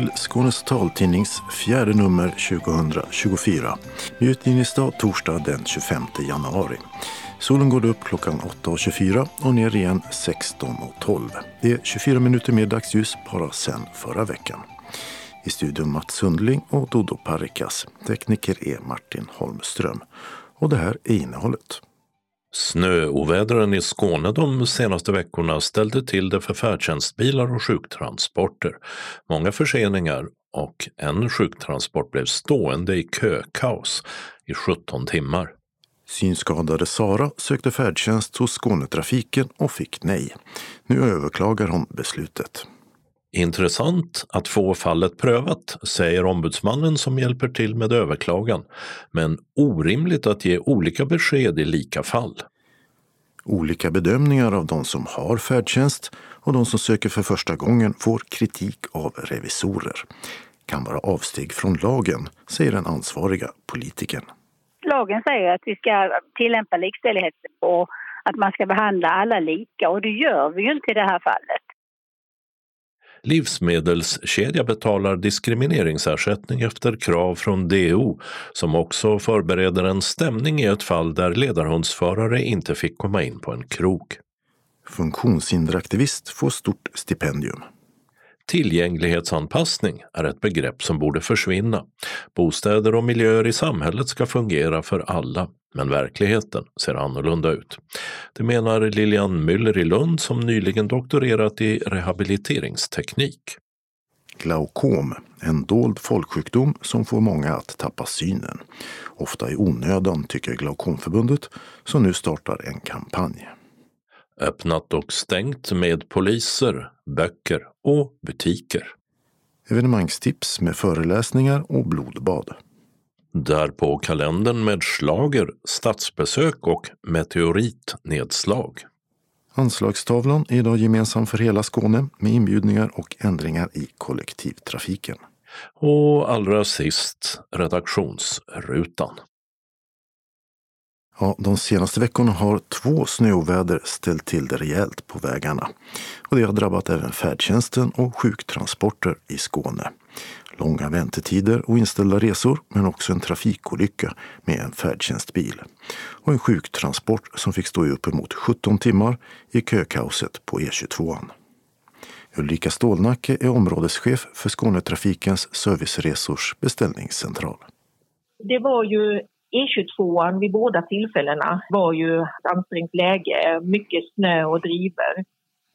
Till Skånes taltidnings fjärde nummer 2024. Vi utgivningsdag torsdag den 25 januari. Solen går upp klockan 8.24 och ner igen 16.12. Det är 24 minuter mer dagsljus bara sen förra veckan. I studion Mats Sundling och Dodo Parikas. Tekniker är Martin Holmström. Och det här är innehållet. Snöovädren i Skåne de senaste veckorna ställde till det för färdtjänstbilar och sjuktransporter. Många förseningar och en sjuktransport blev stående i kökaos i 17 timmar. Synskadade Sara sökte färdtjänst hos Skånetrafiken och fick nej. Nu överklagar hon beslutet. Intressant att få fallet prövat, säger ombudsmannen som hjälper till med överklagan. Men orimligt att ge olika besked i lika fall. Olika bedömningar av de som har färdtjänst och de som söker för första gången får kritik av revisorer. Kan vara avsteg från lagen, säger den ansvariga politikern. Lagen säger att vi ska tillämpa likställighet och att man ska behandla alla lika och det gör vi ju inte i det här fallet. Livsmedelskedja betalar diskrimineringsersättning efter krav från DO som också förbereder en stämning i ett fall där ledarhundsförare inte fick komma in på en krog. Funktionshinderaktivist får stort stipendium. Tillgänglighetsanpassning är ett begrepp som borde försvinna. Bostäder och miljöer i samhället ska fungera för alla, men verkligheten ser annorlunda ut. Det menar Lilian Müller i Lund som nyligen doktorerat i rehabiliteringsteknik. Glaukom, en dold folksjukdom som får många att tappa synen. Ofta i onödan, tycker Glaukomförbundet, som nu startar en kampanj. Öppnat och stängt med poliser, böcker och butiker. Evenemangstips med föreläsningar och blodbad. Där på kalendern med slager, stadsbesök och meteoritnedslag. Anslagstavlan är idag gemensam för hela Skåne med inbjudningar och ändringar i kollektivtrafiken. Och allra sist redaktionsrutan. Ja, de senaste veckorna har två snöoväder ställt till det rejält på vägarna. Och det har drabbat även färdtjänsten och sjuktransporter i Skåne. Långa väntetider och inställda resor, men också en trafikolycka med en färdtjänstbil. Och en sjuktransport som fick stå i uppemot 17 timmar i kökaoset på E22. Ulrika Stålnacke är områdeschef för Skånetrafikens serviceresors beställningscentral. Det var ju E22 vid båda tillfällena var ju ett ansträngt läge, mycket snö och driver.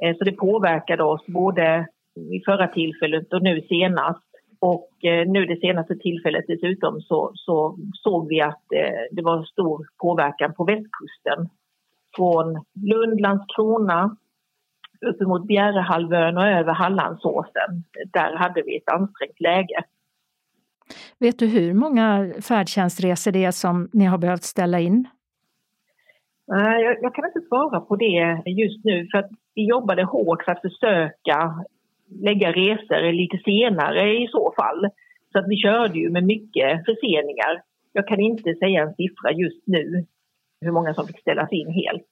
Eh, så det påverkade oss både vid förra tillfället och nu senast. Och eh, nu det senaste tillfället dessutom så, så såg vi att eh, det var stor påverkan på västkusten. Från Lund, Landskrona, uppemot Bjärehalvön och över Hallandsåsen. Där hade vi ett ansträngt läge. Vet du hur många färdtjänstresor det är som ni har behövt ställa in? Nej, jag, jag, kan inte svara på det just nu för att vi jobbade hårt för att försöka lägga resor lite senare i så fall. Så att vi körde ju med mycket förseningar. Jag kan inte säga en siffra just nu hur många som fick ställas in helt.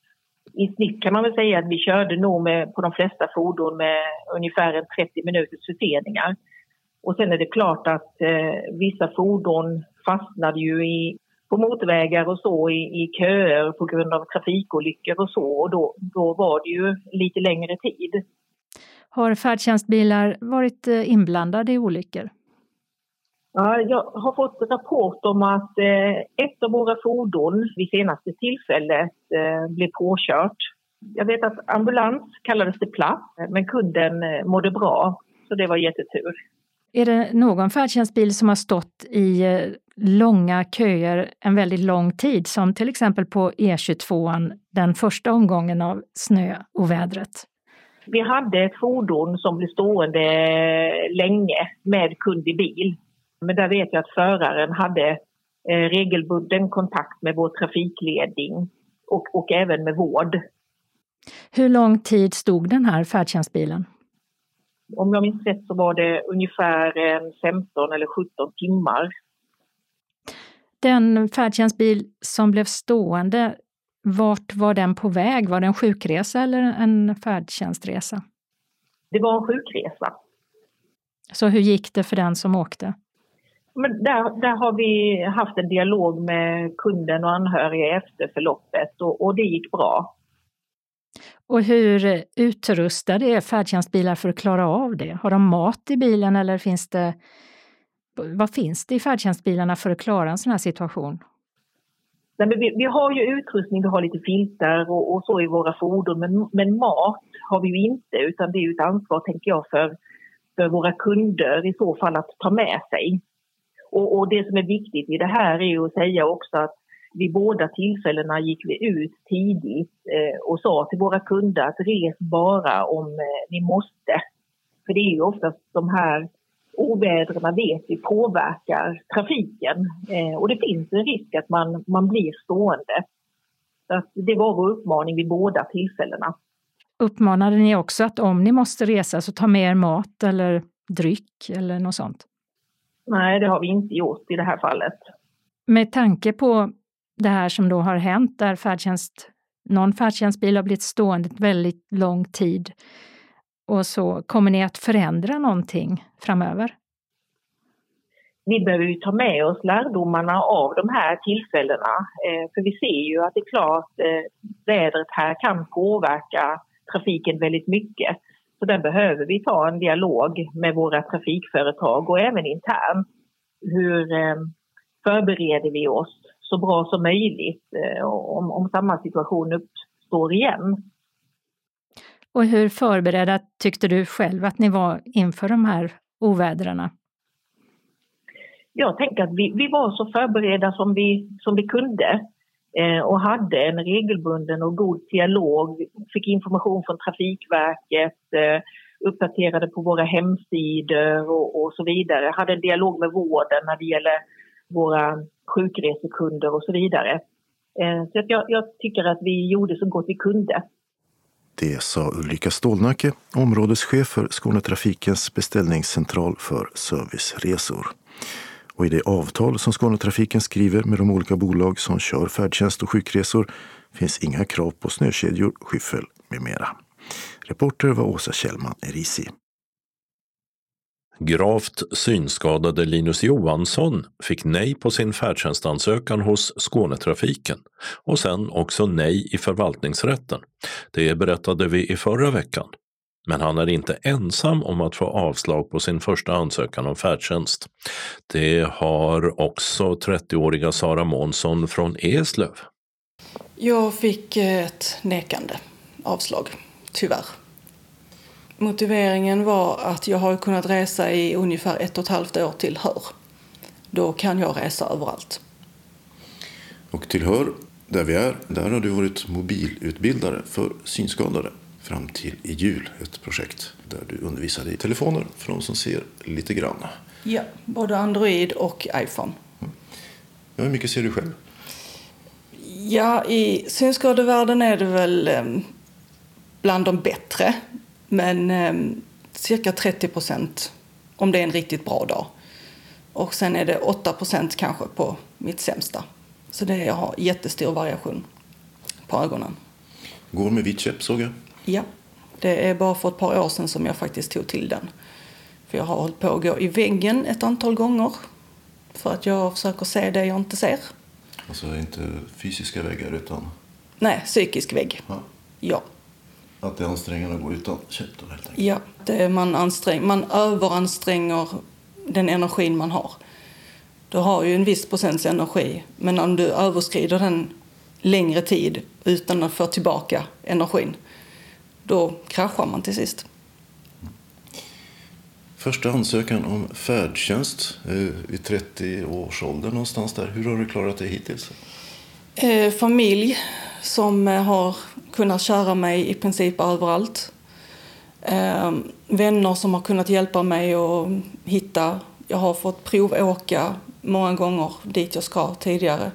I snitt kan man väl säga att vi körde nog med, på de flesta fordon med ungefär 30 minuters förseningar. Och sen är det klart att eh, vissa fordon fastnade ju i, på motorvägar och så i, i köer på grund av trafikolyckor och så och då, då var det ju lite längre tid. Har färdtjänstbilar varit eh, inblandade i olyckor? Ja, jag har fått rapport om att eh, ett av våra fordon vid senaste tillfället eh, blev påkört. Jag vet att ambulans kallades det plats, men kunden eh, mådde bra, så det var jättetur. Är det någon färdtjänstbil som har stått i eh, långa köer en väldigt lång tid, som till exempel på E22 den första omgången av snöovädret? Vi hade ett fordon som blev stående länge med kund i bil. Men där vet jag att föraren hade eh, regelbunden kontakt med vår trafikledning och, och även med vård. Hur lång tid stod den här färdtjänstbilen? Om jag minns rätt så var det ungefär 15 eller 17 timmar. Den färdtjänstbil som blev stående, vart var den på väg? Var det en sjukresa eller en färdtjänstresa? Det var en sjukresa. Så hur gick det för den som åkte? Men där, där har vi haft en dialog med kunden och anhöriga efter förloppet och, och det gick bra. Och hur utrustade är färdtjänstbilar för att klara av det? Har de mat i bilen eller finns det... Vad finns det i färdtjänstbilarna för att klara en sån här situation? Nej, men vi, vi har ju utrustning, vi har lite filtar och, och så i våra fordon men, men mat har vi ju inte utan det är ju ett ansvar, tänker jag, för, för våra kunder i så fall att ta med sig. Och, och det som är viktigt i det här är ju att säga också att vid båda tillfällena gick vi ut tidigt eh, och sa till våra kunder att res bara om eh, ni måste. För det är ju oftast de här ovädren vet vi påverkar trafiken eh, och det finns en risk att man, man blir stående. Så det var vår uppmaning vid båda tillfällena. Uppmanade ni också att om ni måste resa så ta med er mat eller dryck eller något sånt? Nej, det har vi inte gjort i det här fallet. Med tanke på det här som då har hänt där färdtjänst, någon färdtjänstbil har blivit stående väldigt lång tid och så kommer ni att förändra någonting framöver? Vi behöver ju ta med oss lärdomarna av de här tillfällena. Eh, för vi ser ju att det är klart eh, vädret här kan påverka trafiken väldigt mycket. Så där behöver vi ta en dialog med våra trafikföretag och även internt. Hur eh, förbereder vi oss så bra som möjligt eh, om, om samma situation uppstår igen? Och hur förberedda tyckte du själv att ni var inför de här ovädren? Jag tänker att vi, vi var så förberedda som vi, som vi kunde eh, och hade en regelbunden och god dialog. Fick information från Trafikverket, eh, uppdaterade på våra hemsidor och, och, så vidare. Hade en dialog med vården när det gäller våra sjukresekunder och så vidare. Eh, så att jag, jag tycker att vi gjorde så gott vi kunde. Det sa Ulrika Stålnacke, områdeschef för Skånetrafikens beställningscentral för serviceresor. Och i det avtal som Skånetrafiken skriver med de olika bolag som kör färdtjänst och sjukresor finns inga krav på snökedjor, skyffel med mera. Reporter var Åsa Kjellman Erisi. Gravt synskadade Linus Johansson fick nej på sin färdtjänstansökan hos Skånetrafiken och sen också nej i förvaltningsrätten. Det berättade vi i förra veckan. Men han är inte ensam om att få avslag på sin första ansökan om färdtjänst. Det har också 30-åriga Sara Månsson från Eslöv. Jag fick ett nekande avslag, tyvärr. Motiveringen var att jag har kunnat resa i ungefär ett och ett halvt år till Hör. Då kan jag resa överallt. Och till Hör, där vi är, där har du varit mobilutbildare för synskadade fram till i jul. Ett projekt där du undervisade i telefoner för de som ser lite grann. Ja, både Android och iPhone. Mm. Ja, hur mycket ser du själv? Ja, i synskadevärlden är det väl eh, bland de bättre. Men eh, cirka 30 procent om det är en riktigt bra dag. Och sen är det 8 procent kanske på mitt sämsta. Så det har jättestor variation på ögonen. Går med vit käpp såg jag. Ja, det är bara för ett par år sedan som jag faktiskt tog till den. För jag har hållit på att gå i väggen ett antal gånger. För att jag försöker se det jag inte ser. Alltså inte fysiska väggar utan? Nej, psykisk vägg. Ja. ja. Att det är ansträngande att gå utan käpp då helt enkelt? Ja, det man, ansträng, man överanstränger den energin man har. Du har ju en viss procents energi, men om du överskrider den längre tid utan att få tillbaka energin, då kraschar man till sist. Första ansökan om färdtjänst eh, vid 30 års ålder någonstans där. Hur har du klarat det hittills? Eh, familj som eh, har kunnat köra mig i princip överallt. Eh, vänner som har kunnat hjälpa mig att hitta. Jag har fått provåka många gånger dit jag ska tidigare.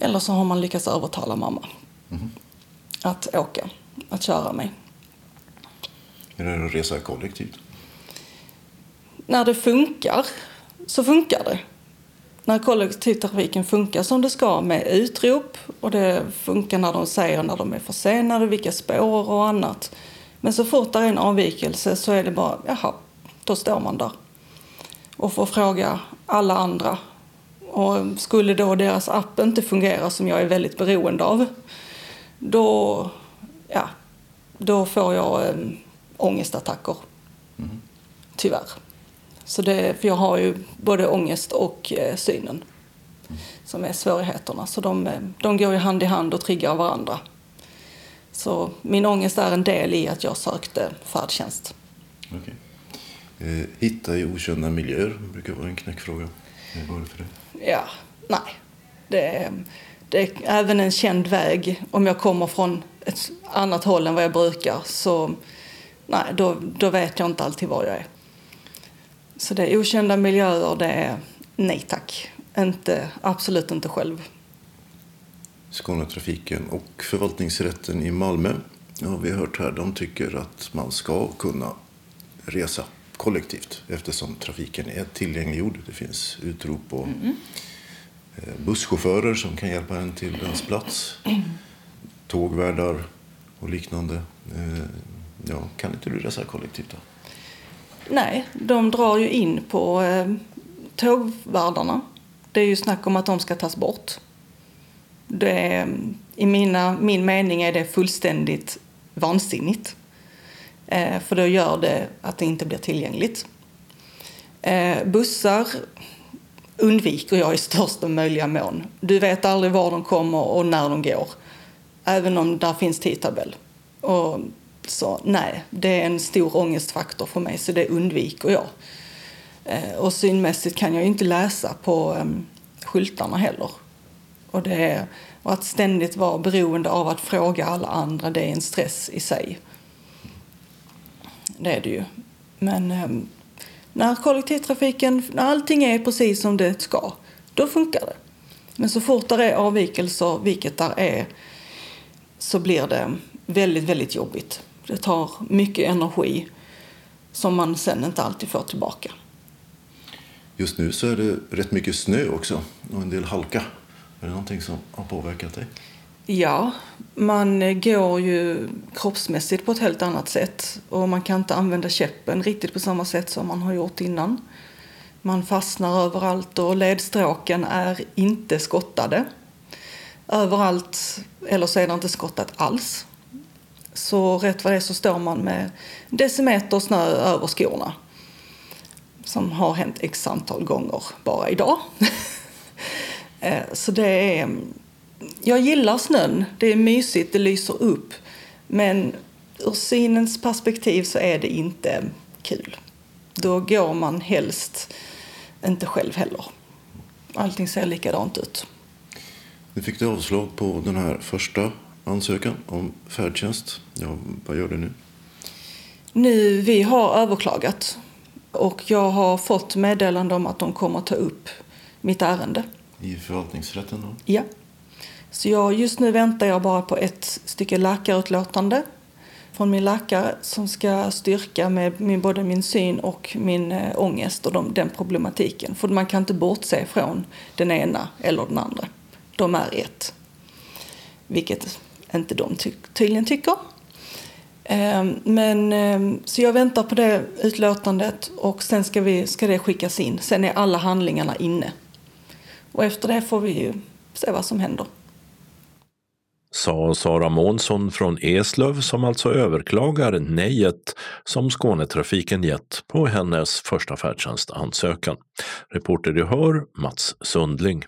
Eller så har man lyckats övertala mamma mm. att åka, att köra mig. Hur är det att resa kollektivt? När det funkar så funkar det när kollektivtrafiken funkar som det ska med utrop och det funkar när de säger när de är försenade, vilka spår och annat. Men så fort det är en avvikelse så är det bara, jaha, då står man där och får fråga alla andra. Och skulle då deras app inte fungera, som jag är väldigt beroende av, då, ja, då får jag eh, ångestattacker. Mm. Tyvärr. Så det, för jag har ju både ångest och eh, synen som är svårigheterna. Så de, eh, de går ju hand i hand och triggar varandra. Så min ångest är en del i att jag sökte färdtjänst. Okay. Eh, hitta i okända miljöer brukar vara en knäckfråga. Hur var det för dig? Ja, nej. Det är, det är även en känd väg. Om jag kommer från ett annat håll än vad jag brukar så nej, då, då vet jag inte alltid var jag är. Så det är okända miljöer, det är nej tack. Inte, absolut inte själv. Skånetrafiken och förvaltningsrätten i Malmö, ja, vi har hört här, de tycker att man ska kunna resa kollektivt eftersom trafiken är tillgängliggjord. Det finns utrop på mm. busschaufförer som kan hjälpa en till ens plats. Tågvärdar och liknande. Eh, ja, kan inte du resa kollektivt då? Nej, de drar ju in på eh, tågvärdarna. Det är ju snack om att de ska tas bort. Det är, I mina, min mening är det fullständigt vansinnigt. Eh, för då gör det att det inte blir tillgängligt. Eh, bussar undviker jag i största möjliga mån. Du vet aldrig var de kommer och när de går. Även om där finns tidtabell. Och så nej, det är en stor ångestfaktor för mig så det undviker jag. Eh, och synmässigt kan jag inte läsa på um, skyltarna heller. Och, det är, och att ständigt vara beroende av att fråga alla andra, det är en stress i sig. Det är det ju. Men um, när kollektivtrafiken, när allting är precis som det ska, då funkar det. Men så fort det är avvikelser, vilket där är, så blir det väldigt, väldigt jobbigt. Det tar mycket energi som man sen inte alltid får tillbaka. Just nu så är det rätt mycket snö också och en del halka. Är det någonting som har påverkat dig? Ja, man går ju kroppsmässigt på ett helt annat sätt och man kan inte använda käppen riktigt på samma sätt som man har gjort innan. Man fastnar överallt och ledstråken är inte skottade överallt, eller så är det inte skottat alls. Så rätt vad det är så står man med decimeter snö över skorna. Som har hänt x antal gånger bara idag. Eh, så det är... Jag gillar snön. Det är mysigt, det lyser upp. Men ur synens perspektiv så är det inte kul. Då går man helst inte själv heller. Allting ser likadant ut. Nu fick du avslag på den här första ansökan om färdtjänst. Ja, vad gör du nu? Nu, vi har överklagat och jag har fått meddelande om att de kommer ta upp mitt ärende. I förvaltningsrätten då? Ja. Så jag, just nu väntar jag bara på ett stycke läkarutlåtande från min läkare som ska styrka med min, både min syn och min äh, ångest och de, den problematiken. För man kan inte bortse från den ena eller den andra. De är ett. Vilket inte de ty tydligen tycker. Ehm, men, ehm, så jag väntar på det utlåtandet och sen ska, vi, ska det skickas in. Sen är alla handlingarna inne. Och efter det får vi ju se vad som händer. Sa Sara Månsson från Eslöv som alltså överklagar nejet som Skånetrafiken gett på hennes första färdtjänstansökan. Reporter du hör, Mats Sundling.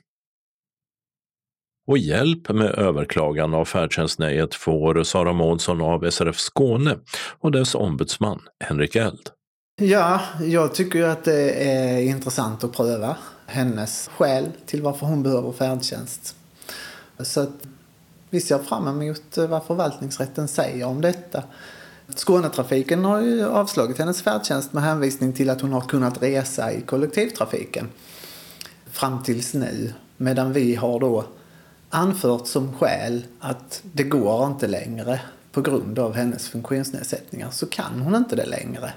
Och hjälp med överklagan av färdtjänstnejet får Sara Månsson av SRF Skåne och dess ombudsman Henrik Eld. Ja, jag tycker ju att det är intressant att pröva hennes skäl till varför hon behöver färdtjänst. Så att vi ser fram emot vad förvaltningsrätten säger om detta. Skånetrafiken har ju avslagit hennes färdtjänst med hänvisning till att hon har kunnat resa i kollektivtrafiken fram tills nu. Medan vi har då anfört som skäl att det går inte längre på grund av hennes funktionsnedsättningar så kan hon inte det längre.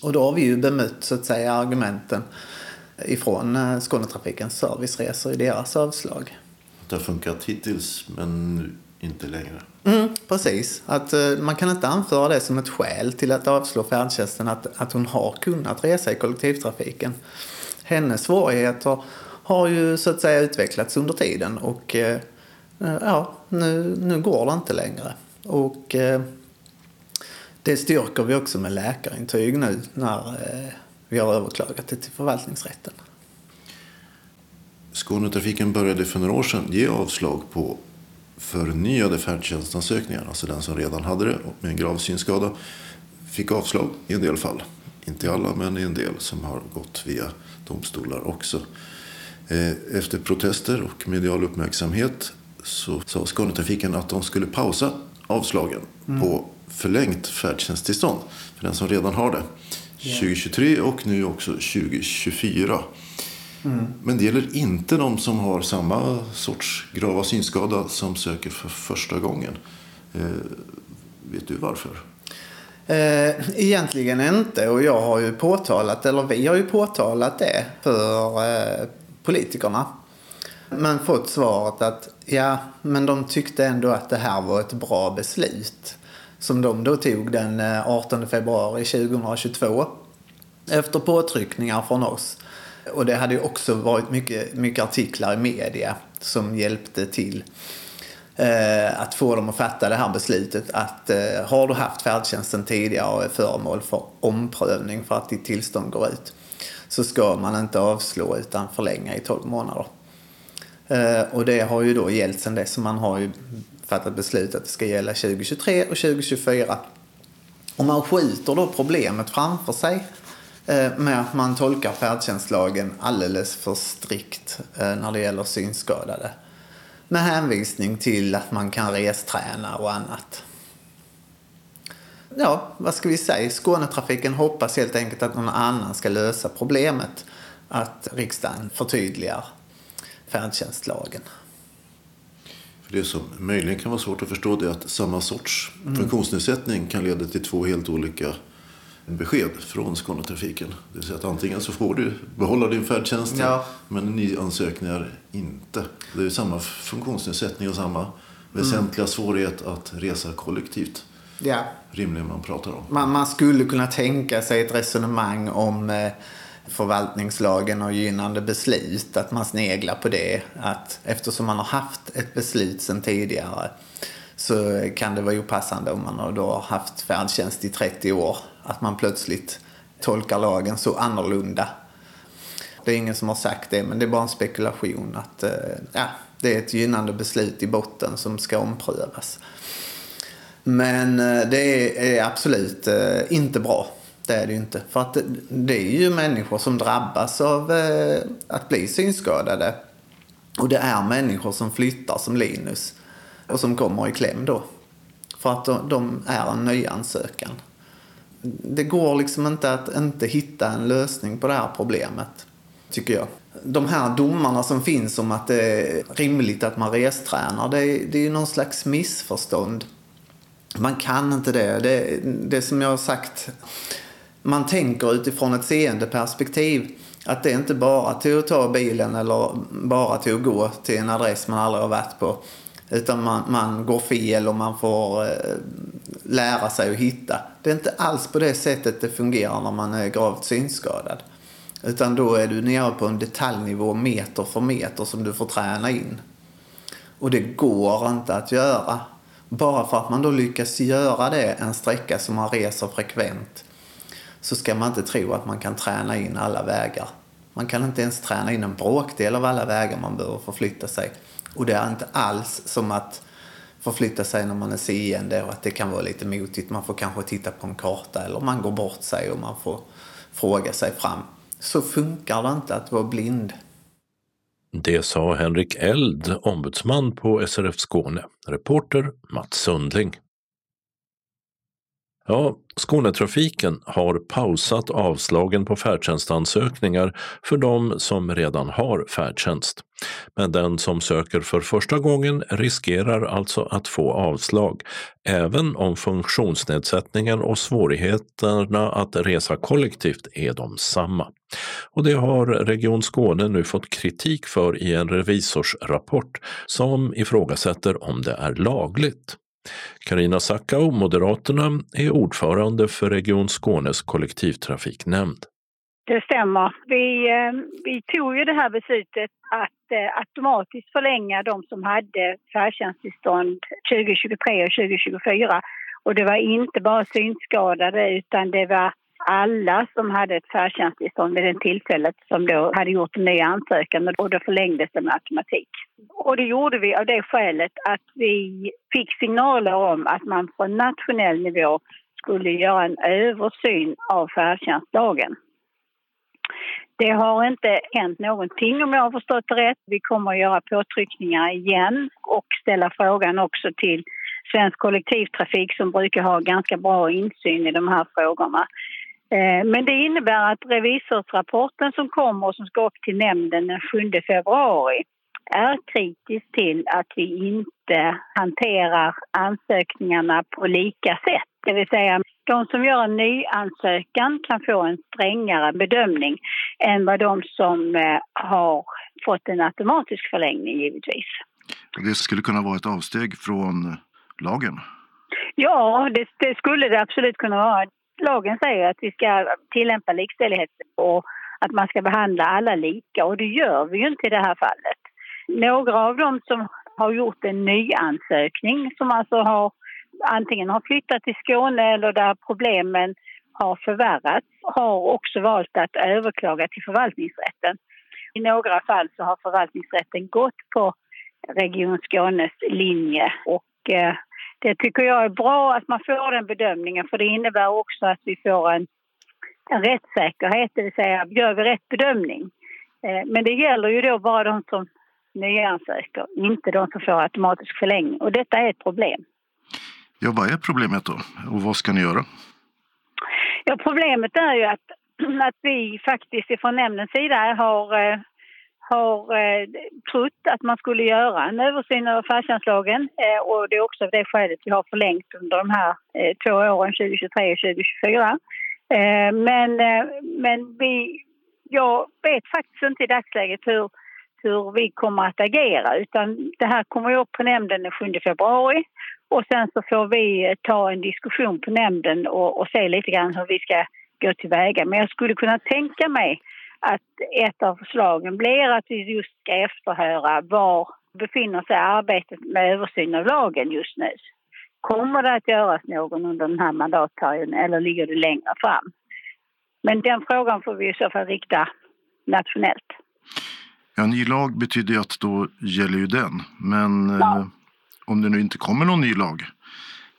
Och då har vi ju bemött så att säga argumenten ifrån eh, Skånetrafikens serviceresor i deras avslag. Det har funkat hittills men inte längre? Mm, precis. Att, uh, man kan inte anföra det som ett skäl till att avslå färdtjänsten att, att hon har kunnat resa i kollektivtrafiken. Hennes svårigheter har ju så att säga utvecklats under tiden och eh, ja, nu, nu går det inte längre. Och eh, det styrker vi också med läkarintyg nu när eh, vi har överklagat det till förvaltningsrätten. Skånetrafiken började för några år sedan ge avslag på förnyade färdtjänstansökningar. Alltså den som redan hade det med en grav synskada fick avslag i en del fall. Inte i alla, men i en del som har gått via domstolar också. Eh, efter protester och medial uppmärksamhet så sa Skånetrafiken att de skulle pausa avslagen mm. på förlängt färdtjänsttillstånd för den som redan har det. 2023 och nu också 2024. Mm. Men det gäller inte de som har samma sorts grava synskada som söker för första gången. Eh, vet du varför? Eh, egentligen inte och jag har ju påtalat, eller vi har ju påtalat det för eh, politikerna. Men fått svaret att ja, men de tyckte ändå att det här var ett bra beslut. Som de då tog den eh, 18 februari 2022. Efter påtryckningar från oss. Och det hade ju också varit mycket, mycket artiklar i media som hjälpte till eh, att få dem att fatta det här beslutet att eh, har du haft färdtjänsten tidigare och är föremål för omprövning för att ditt tillstånd går ut så ska man inte avslå utan förlänga i 12 månader. Eh, och det har ju då gällt sedan dess man har ju fattat beslut att det ska gälla 2023 och 2024. Och man skjuter då problemet framför sig eh, med att man tolkar färdtjänstlagen alldeles för strikt eh, när det gäller synskadade. Med hänvisning till att man kan resträna och annat. Ja, vad ska vi säga? Skånetrafiken hoppas helt enkelt att någon annan ska lösa problemet. Att riksdagen förtydligar färdtjänstlagen. För det som möjligen kan vara svårt att förstå är att samma sorts mm. funktionsnedsättning kan leda till två helt olika besked från Skånetrafiken. Det vill säga att antingen så får du behålla din färdtjänst ja. men nyansökningar inte. Det är samma funktionsnedsättning och samma väsentliga mm. svårighet att resa kollektivt. Ja. Rimligen man pratar om. Man, man skulle kunna tänka sig ett resonemang om eh, förvaltningslagen och gynnande beslut. Att man sneglar på det. Att eftersom man har haft ett beslut sedan tidigare så kan det vara opassande om man har då haft färdtjänst i 30 år att man plötsligt tolkar lagen så annorlunda. Det är ingen som har sagt det, men det är bara en spekulation att eh, ja, det är ett gynnande beslut i botten som ska omprövas. Men eh, det är absolut eh, inte bra. Det är det ju inte. För att det är ju människor som drabbas av eh, att bli synskadade. Och det är människor som flyttar som Linus. Och som kommer i kläm då. För att de är en nyansökan det går liksom inte att inte hitta en lösning på det här problemet, tycker jag. De här domarna som finns om att det är rimligt att man restränar, det är, det är någon slags missförstånd. Man kan inte det. Det, det som jag har sagt, man tänker utifrån ett seendeperspektiv. Att det är inte bara till att ta bilen eller bara till att gå till en adress man aldrig har varit på. Utan man, man går fel och man får eh, lära sig att hitta. Det är inte alls på det sättet det fungerar när man är gravt synskadad. Utan då är du nere på en detaljnivå meter för meter som du får träna in. Och det går inte att göra. Bara för att man då lyckas göra det en sträcka som man reser frekvent så ska man inte tro att man kan träna in alla vägar. Man kan inte ens träna in en bråkdel av alla vägar man behöver förflytta sig. Och det är inte alls som att förflytta sig när man är seende och att det kan vara lite motigt. Man får kanske titta på en karta eller man går bort sig och man får fråga sig fram. Så funkar det inte att vara blind. Det sa Henrik Eld, ombudsman på SRF Skåne. Reporter Mats Sundling. Ja, Skånetrafiken har pausat avslagen på färdtjänstansökningar för de som redan har färdtjänst. Men den som söker för första gången riskerar alltså att få avslag, även om funktionsnedsättningen och svårigheterna att resa kollektivt är de samma. Och det har Region Skåne nu fått kritik för i en revisorsrapport som ifrågasätter om det är lagligt. Karina Sackau, Moderaterna, är ordförande för Region Skånes kollektivtrafiknämnd. Det stämmer. Vi, eh, vi tog ju det här beslutet att eh, automatiskt förlänga de som hade färdtjänsttillstånd 2023 och 2024. Och det var inte bara synskadade utan det var alla som hade ett färdtjänsttillstånd vid det tillfället som då hade gjort en ny ansökan och då förlängdes det med automatik. Och det gjorde vi av det skälet att vi fick signaler om att man på nationell nivå skulle göra en översyn av färdtjänstlagen. Det har inte hänt någonting om jag har förstått det rätt. Vi kommer att göra påtryckningar igen och ställa frågan också till Svensk kollektivtrafik som brukar ha ganska bra insyn i de här frågorna. Eh, men det innebär att revisorsrapporten som kommer och som ska upp till nämnden den 7 februari är kritisk till att vi inte hanterar ansökningarna på lika sätt. Det vill säga, de som gör en ny ansökan kan få en strängare bedömning än vad de som eh, har fått en automatisk förlängning givetvis. Det skulle kunna vara ett avsteg från lagen? Ja, det, det skulle det absolut kunna vara. Lagen säger att vi ska tillämpa likställighet och att man ska behandla alla lika och det gör vi ju inte i det här fallet. Några av dem som har gjort en nyansökning som alltså har antingen har flyttat till Skåne eller där problemen har förvärrats har också valt att överklaga till förvaltningsrätten. I några fall så har förvaltningsrätten gått på Region Skånes linje och eh, det tycker jag är bra att man får den bedömningen för det innebär också att vi får en, en rättssäkerhet, det vill säga gör vi rätt bedömning. Eh, men det gäller ju då bara de som nyansöker, inte de som får automatisk förlängning. Och detta är ett problem. Ja, vad är problemet då? Och vad ska ni göra? Ja, problemet är ju att, att vi faktiskt från nämndens sida har, eh, har eh, trott att man skulle göra en översyn av färdtjänstlagen eh, och det är också av det skälet vi har förlängt under de här eh, två åren, 2023 och 2024. Eh, men, eh, men vi, jag vet faktiskt inte i dagsläget hur, hur vi kommer att agera utan det här kommer upp på nämnden den 7 februari och sen så får vi ta en diskussion på nämnden och, och se lite grann hur vi ska gå tillväga. Men jag skulle kunna tänka mig att ett av förslagen blir att vi just ska efterhöra var befinner sig arbetet med översyn av lagen just nu. Kommer det att göras någon under den här mandatperioden eller ligger det längre fram? Men den frågan får vi i så fall rikta nationellt. Ja, ny lag betyder ju att då gäller ju den. Men ja. eh, om det nu inte kommer någon ny lag.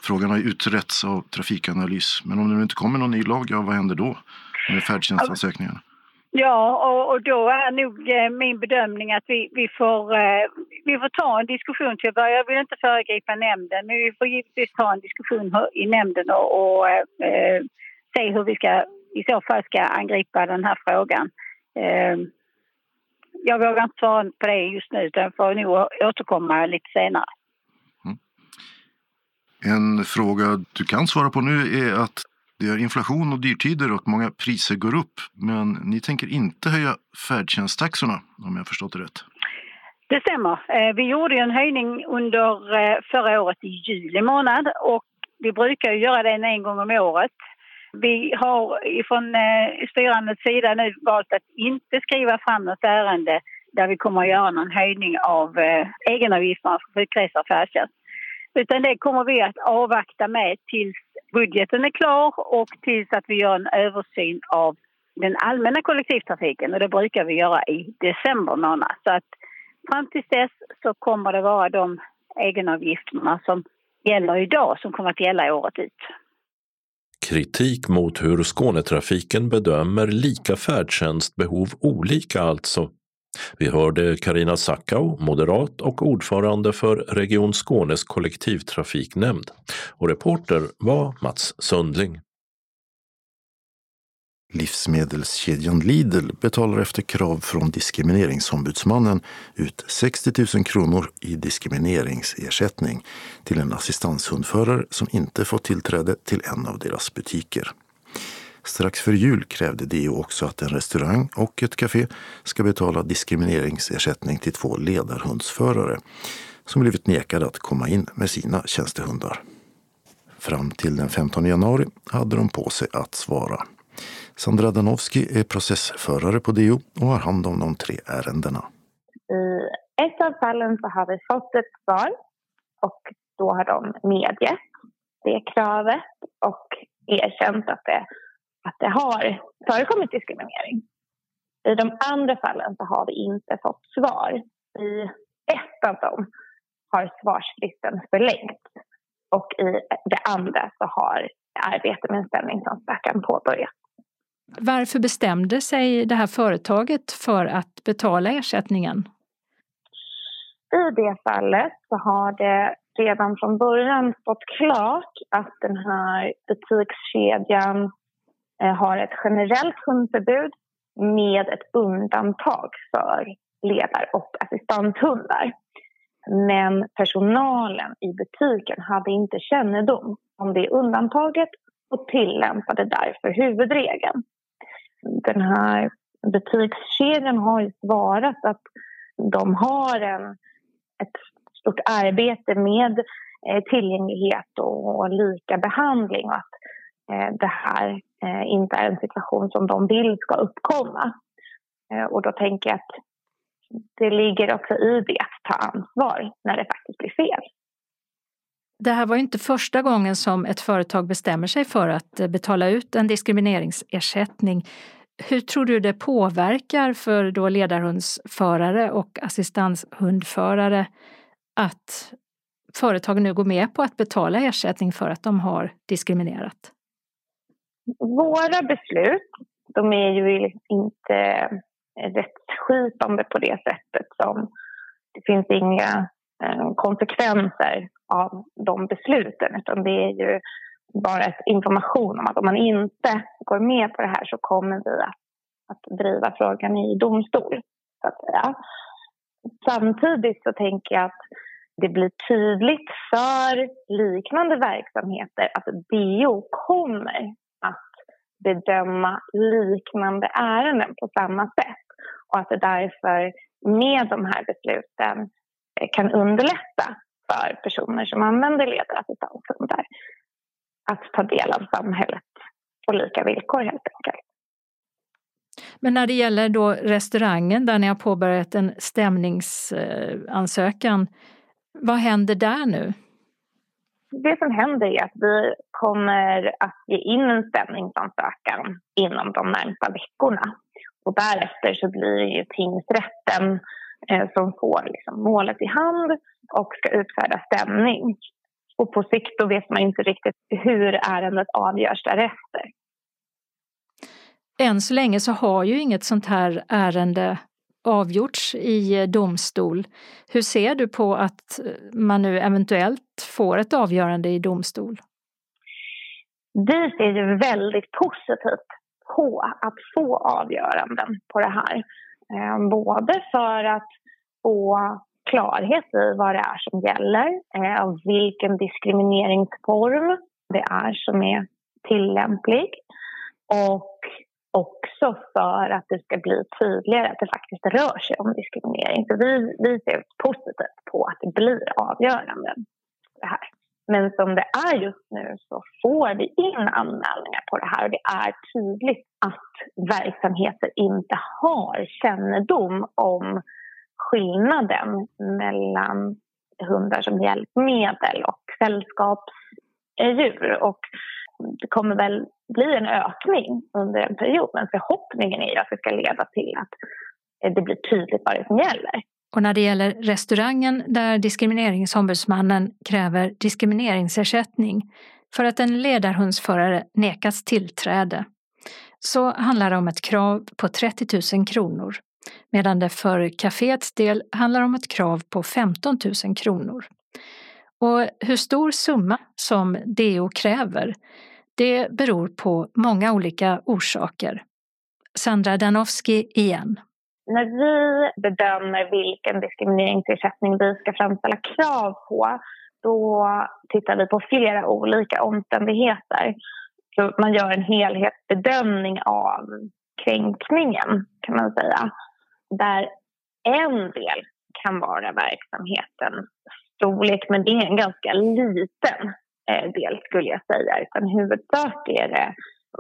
Frågan har ju utretts av Trafikanalys. Men om det nu inte kommer någon ny lag, ja, vad händer då med färdtjänstansökningarna? Ja, och, och, då är nog eh, min bedömning att vi, vi, får, eh, vi får ta en diskussion till att. Jag vill inte föregripa nämnden, men vi får givetvis ta en diskussion i nämnden och, och eh, eh, se hur vi ska, i så fall ska angripa den här frågan. Eh, jag vågar inte svara på det just nu, utan får nog återkomma lite senare. Mm. En fråga du kan svara på nu är att det är inflation och dyrtider och många priser går upp. Men ni tänker inte höja färdtjänsttaxorna om jag förstått det rätt? Det stämmer. Eh, vi gjorde en höjning under eh, förra året i juli månad och vi brukar göra den en gång om året. Vi har från eh, styrandets sida nu valt att inte skriva fram något ärende där vi kommer att göra någon höjning av egenavgifterna för sjukresor och färdtjänst. Utan det kommer vi att avvakta med tills budgeten är klar och tills att vi gör en översyn av den allmänna kollektivtrafiken och det brukar vi göra i december månad. Så att fram till dess så kommer det vara de egenavgifterna som gäller idag som kommer att gälla året ut. Kritik mot hur Skånetrafiken bedömer lika färdtjänstbehov olika alltså vi hörde Karina Sackau, moderat och ordförande för Region Skånes kollektivtrafiknämnd. Och reporter var Mats Sundling. Livsmedelskedjan Lidl betalar efter krav från Diskrimineringsombudsmannen ut 60 000 kronor i diskrimineringsersättning till en assistanshundförare som inte fått tillträde till en av deras butiker. Strax före jul krävde DO också att en restaurang och ett café ska betala diskrimineringsersättning till två ledarhundsförare som blivit nekade att komma in med sina tjänstehundar. Fram till den 15 januari hade de på sig att svara. Sandra Danowski är processförare på DO och har hand om de tre ärendena. I ett av fallen så har vi fått ett svar och då har de medgett det kravet och erkänt att det, att det har förekommit diskriminering. I de andra fallen så har vi inte fått svar. I ett av dem har svarsfristen förlängts och i det andra så har arbetet med en ställningsansökan påbörjats. Varför bestämde sig det här företaget för att betala ersättningen? I det fallet så har det redan från början stått klart att den här butikskedjan Eh, har ett generellt hundförbud med ett undantag för ledar och assistanthundar. Men personalen i butiken hade inte kännedom om det undantaget och tillämpade därför huvudregeln. Den här butikskedjan har ju svarat att de har en, ett stort arbete med eh, tillgänglighet och, och lika behandling och att eh, det här eh, inte är en situation som de vill ska uppkomma. Eh, och då tänker jag att det ligger också i det att ta ansvar när det faktiskt blir fel. Det här var inte första gången som ett företag bestämmer sig för att eh, betala ut en diskrimineringsersättning. Hur tror du det påverkar för då ledarhundsförare och assistanshundförare att företagen nu går med på att betala ersättning för att de har diskriminerat? Våra beslut, de är ju inte rättsskipande på det sättet som det finns inga eh, konsekvenser av de besluten utan det är ju bara ett information om att om man inte går med på det här så kommer vi att, att driva frågan i domstol. Så att säga. Samtidigt så tänker jag att det blir tydligt för liknande verksamheter att DO kommer att bedöma liknande ärenden på samma sätt och att det därför med de här besluten eh, kan underlätta för personer som använder ledarassistanshundar att ta del av samhället på lika villkor helt enkelt. Men när det gäller då restaurangen där ni har påbörjat en stämningsansökan, vad händer där nu? Det som händer är att vi kommer att ge in en stämningsansökan inom de närmsta veckorna. Och därefter så blir det ju tingsrätten eh, som får liksom målet i hand och ska utfärda stämning. Och på sikt då vet man inte riktigt hur ärendet avgörs därefter. Än så länge så har ju inget sånt här ärende avgjorts i eh, domstol. Hur ser du på att eh, man nu eventuellt får ett avgörande i domstol? Vi ser ju väldigt positivt på att få avgöranden på det här. Eh, både för att få klarhet i vad det är som gäller, vilken diskrimineringsform det är som är tillämplig och också för att det ska bli tydligare att det faktiskt rör sig om diskriminering. Så vi, vi ser positivt på att det blir avgörande. Det här. Men som det är just nu så får vi in anmälningar på det här och det är tydligt att verksamheter inte har kännedom om skillnaden mellan hundar som hjälpmedel och sällskapsdjur. Och det kommer väl bli en ökning under en period men förhoppningen är ju att det ska leda till att det blir tydligt vad det är som gäller. Och när det gäller restaurangen där Diskrimineringsombudsmannen kräver diskrimineringsersättning för att en ledarhundsförare nekas tillträde så handlar det om ett krav på 30 000 kronor medan det för kaféets del handlar om ett krav på 15 000 kronor. Och hur stor summa som DO kräver, det beror på många olika orsaker. Sandra Danowski igen. När vi bedömer vilken diskrimineringsersättning vi ska framställa krav på då tittar vi på flera olika omständigheter. Så man gör en helhetsbedömning av kränkningen, kan man säga. Där en del kan vara verksamhetens storlek, men det är en ganska liten eh, del skulle jag säga. Utan huvudsak är det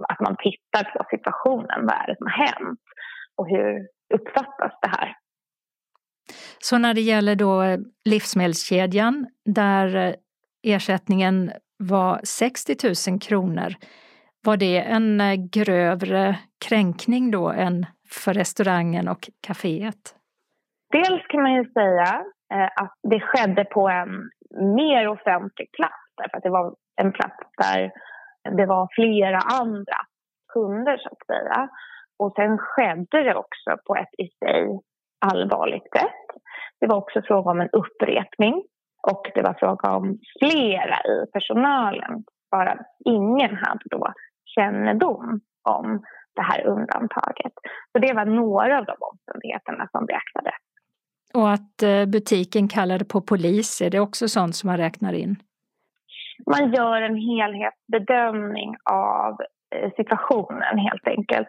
att man tittar på situationen. Vad är det som har hänt? Och hur uppfattas det här? Så när det gäller då livsmedelskedjan där ersättningen var 60 000 kronor, var det en grövre kränkning då än för restaurangen och kaféet? Dels kan man ju säga eh, Eh, att det skedde på en mer offentlig plats därför att det var en plats där det var flera andra kunder så att säga. Och sen skedde det också på ett i sig allvarligt sätt. Det var också fråga om en upprepning och det var fråga om flera i personalen. Bara ingen hade då kännedom om det här undantaget. Så det var några av de omständigheterna som beaktades. Och att eh, butiken kallade på polis, är det också sånt som man räknar in? Man gör en helhetsbedömning av eh, situationen helt enkelt.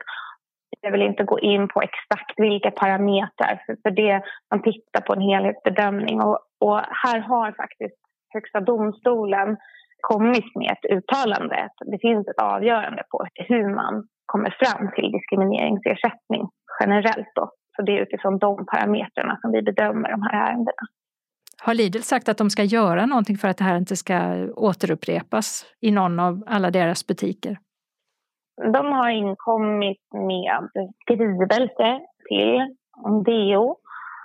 Jag vill inte gå in på exakt vilka parametrar för, för det man tittar på en helhetsbedömning och, och här har faktiskt Högsta domstolen kommit med ett uttalande. Det finns ett avgörande på hur man kommer fram till diskrimineringsersättning generellt. Då. Så det är utifrån de parametrarna som vi bedömer de här ärendena. Har Lidl sagt att de ska göra någonting för att det här inte ska återupprepas i någon av alla deras butiker? De har inkommit med skrivelse till DO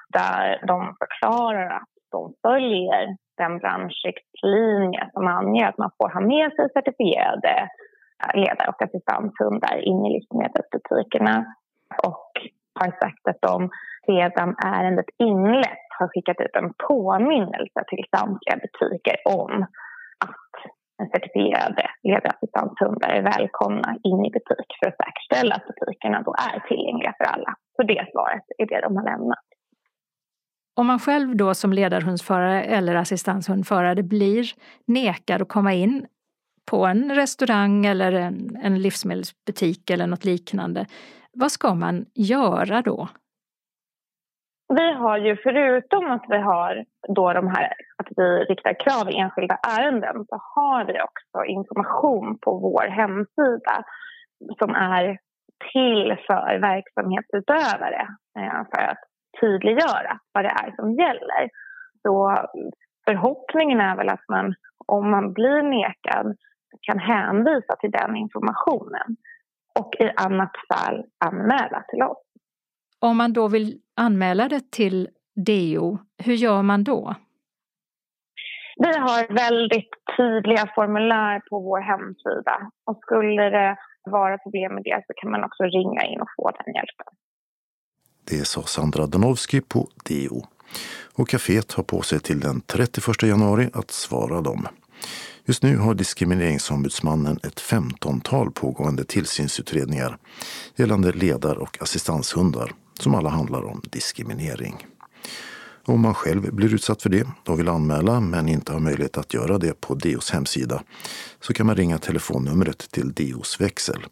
där de förklarar att de följer den branschriktlinje som anger att man får ha med sig certifierade ledare och assistanshundar in i livsmedelsbutikerna och har sagt att de sedan ärendet inlett har skickat ut en påminnelse till samtliga butiker om att certifierade ledarassistanshundar är välkomna in i butik för att säkerställa att butikerna då är tillgängliga för alla. Så det svaret är det de har lämnat. Om man själv då som ledarhundsförare eller assistanshundförare blir nekad att komma in på en restaurang eller en, en livsmedelsbutik eller något liknande, vad ska man göra då? Vi har ju förutom att vi har då de här att vi riktar krav i enskilda ärenden så har vi också information på vår hemsida som är till för verksamhetsutövare eh, för att tydliggöra vad det är som gäller. Så förhoppningen är väl att man om man blir nekad kan hänvisa till den informationen och i annat fall anmäla till oss. Om man då vill anmäla det till DO, hur gör man då? Vi har väldigt tydliga formulär på vår hemsida och skulle det vara problem med det så kan man också ringa in och få den hjälpen. Det sa Sandra Danowski på DO. Och kaféet har på sig till den 31 januari att svara dem. Just nu har Diskrimineringsombudsmannen ett femtontal pågående tillsynsutredningar gällande ledar och assistanshundar som alla handlar om diskriminering. Om man själv blir utsatt för det och vill anmäla men inte har möjlighet att göra det på DOs hemsida så kan man ringa telefonnumret till DOs växel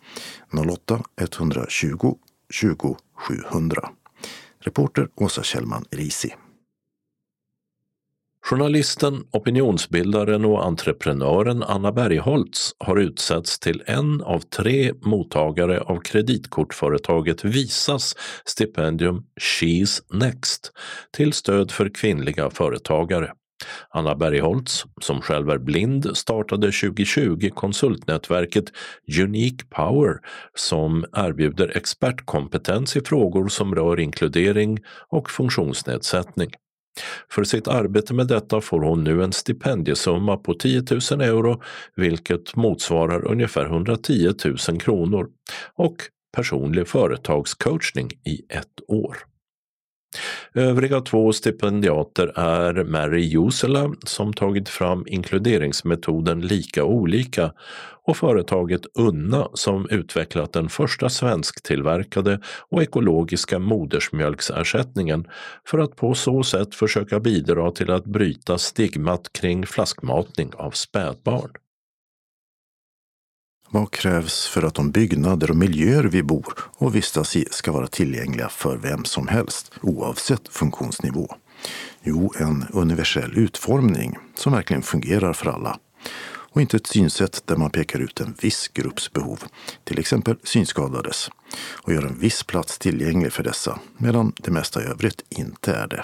08-120 20 700. Reporter Åsa Kjellman Risi. Journalisten, opinionsbildaren och entreprenören Anna Bergholtz har utsetts till en av tre mottagare av kreditkortföretaget Visas stipendium She's Next till stöd för kvinnliga företagare. Anna Bergholtz, som själv är blind, startade 2020 konsultnätverket Unique Power som erbjuder expertkompetens i frågor som rör inkludering och funktionsnedsättning. För sitt arbete med detta får hon nu en stipendiesumma på 10 000 euro, vilket motsvarar ungefär 110 000 kronor, och personlig företagscoachning i ett år. Övriga två stipendiater är Mary Jusela som tagit fram inkluderingsmetoden Lika olika och företaget Unna som utvecklat den första svensktillverkade och ekologiska modersmjölksersättningen för att på så sätt försöka bidra till att bryta stigmat kring flaskmatning av spädbarn. Vad krävs för att de byggnader och miljöer vi bor och vistas i ska vara tillgängliga för vem som helst, oavsett funktionsnivå? Jo, en universell utformning som verkligen fungerar för alla. Och inte ett synsätt där man pekar ut en viss grupps behov, till exempel synskadades, och gör en viss plats tillgänglig för dessa, medan det mesta i övrigt inte är det.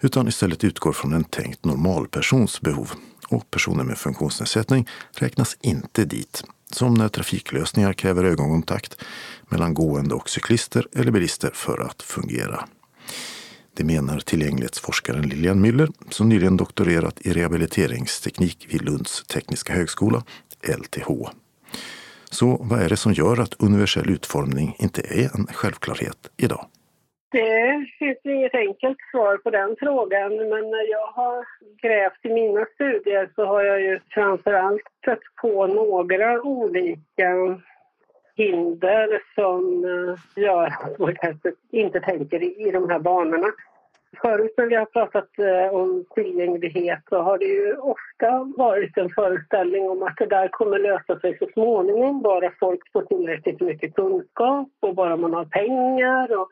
Utan istället utgår från en tänkt normalpersons behov och personer med funktionsnedsättning räknas inte dit. Som när trafiklösningar kräver ögonkontakt mellan gående och cyklister eller bilister för att fungera. Det menar tillgänglighetsforskaren Lilian Müller som nyligen doktorerat i rehabiliteringsteknik vid Lunds tekniska högskola, LTH. Så vad är det som gör att universell utformning inte är en självklarhet idag? Det finns inget enkelt svar på den frågan, men när jag har grävt i mina studier så har jag ju framförallt stött på några olika hinder som eh, gör att man kanske inte tänker i de här banorna. Förut när vi har pratat eh, om tillgänglighet så har det ju ofta varit en föreställning om att det där kommer lösa sig så småningom, bara folk får tillräckligt mycket kunskap och bara man har pengar och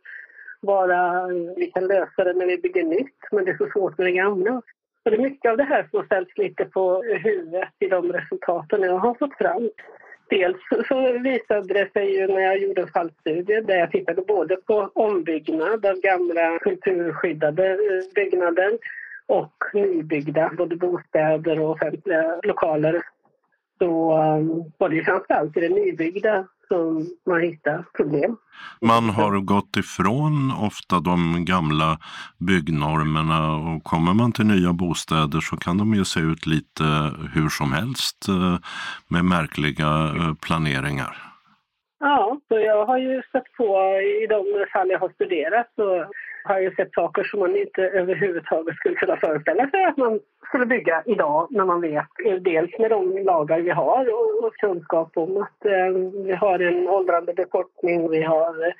bara eh, vi kan lösa det när vi bygger nytt, men det är så svårt med det gamla. Så det är mycket av det här som ställts lite på huvudet i de resultaten jag har fått fram. Dels så visade det sig ju när jag gjorde en fallstudie där jag tittade både på ombyggnad av gamla kulturskyddade eh, byggnader och nybyggda, både bostäder och offentliga lokaler. Så um, var det framförallt i det nybyggda som man hittar problem. Man har gått ifrån ofta de gamla byggnormerna och kommer man till nya bostäder så kan de ju se ut lite hur som helst eh, med märkliga eh, planeringar. Ja, så jag har ju stött på i de fall jag har studerat så har ju sett saker som man inte överhuvudtaget skulle kunna föreställa sig att man skulle bygga idag när man vet dels med de lagar vi har och, och kunskap om att eh, vi har en åldrande befolkning, vi har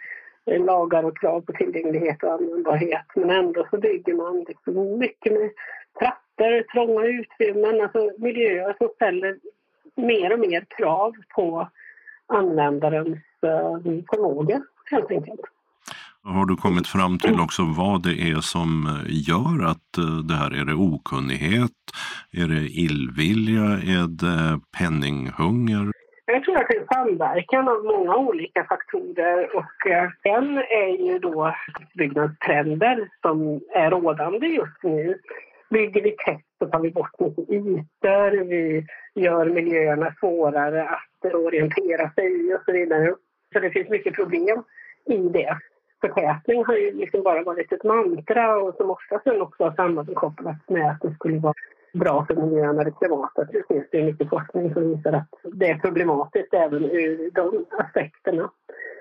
eh, lagar och krav på tillgänglighet och användbarhet men ändå så bygger man liksom mycket med trappor, trånga utrymmen, alltså miljöer som ställer mer och mer krav på användarens eh, förmåga helt enkelt. Har du kommit fram till också vad det är som eh, gör att eh, det här är det okunnighet? Är det illvilja? Är det penninghunger? Jag tror att det är en samverkan av många olika faktorer och eh, en är ju då byggnadstrender som är rådande just nu. Bygger vi tätt så tar vi bort mycket ytor, vi gör miljöerna svårare att orientera sig i och så vidare. Så det finns mycket problem i det förtätning har ju liksom bara varit ett mantra och som ofta sen också har sammankopplats med att det skulle vara bra för miljön eller klimatet. Det finns det mycket forskning som visar att det är problematiskt även ur de aspekterna.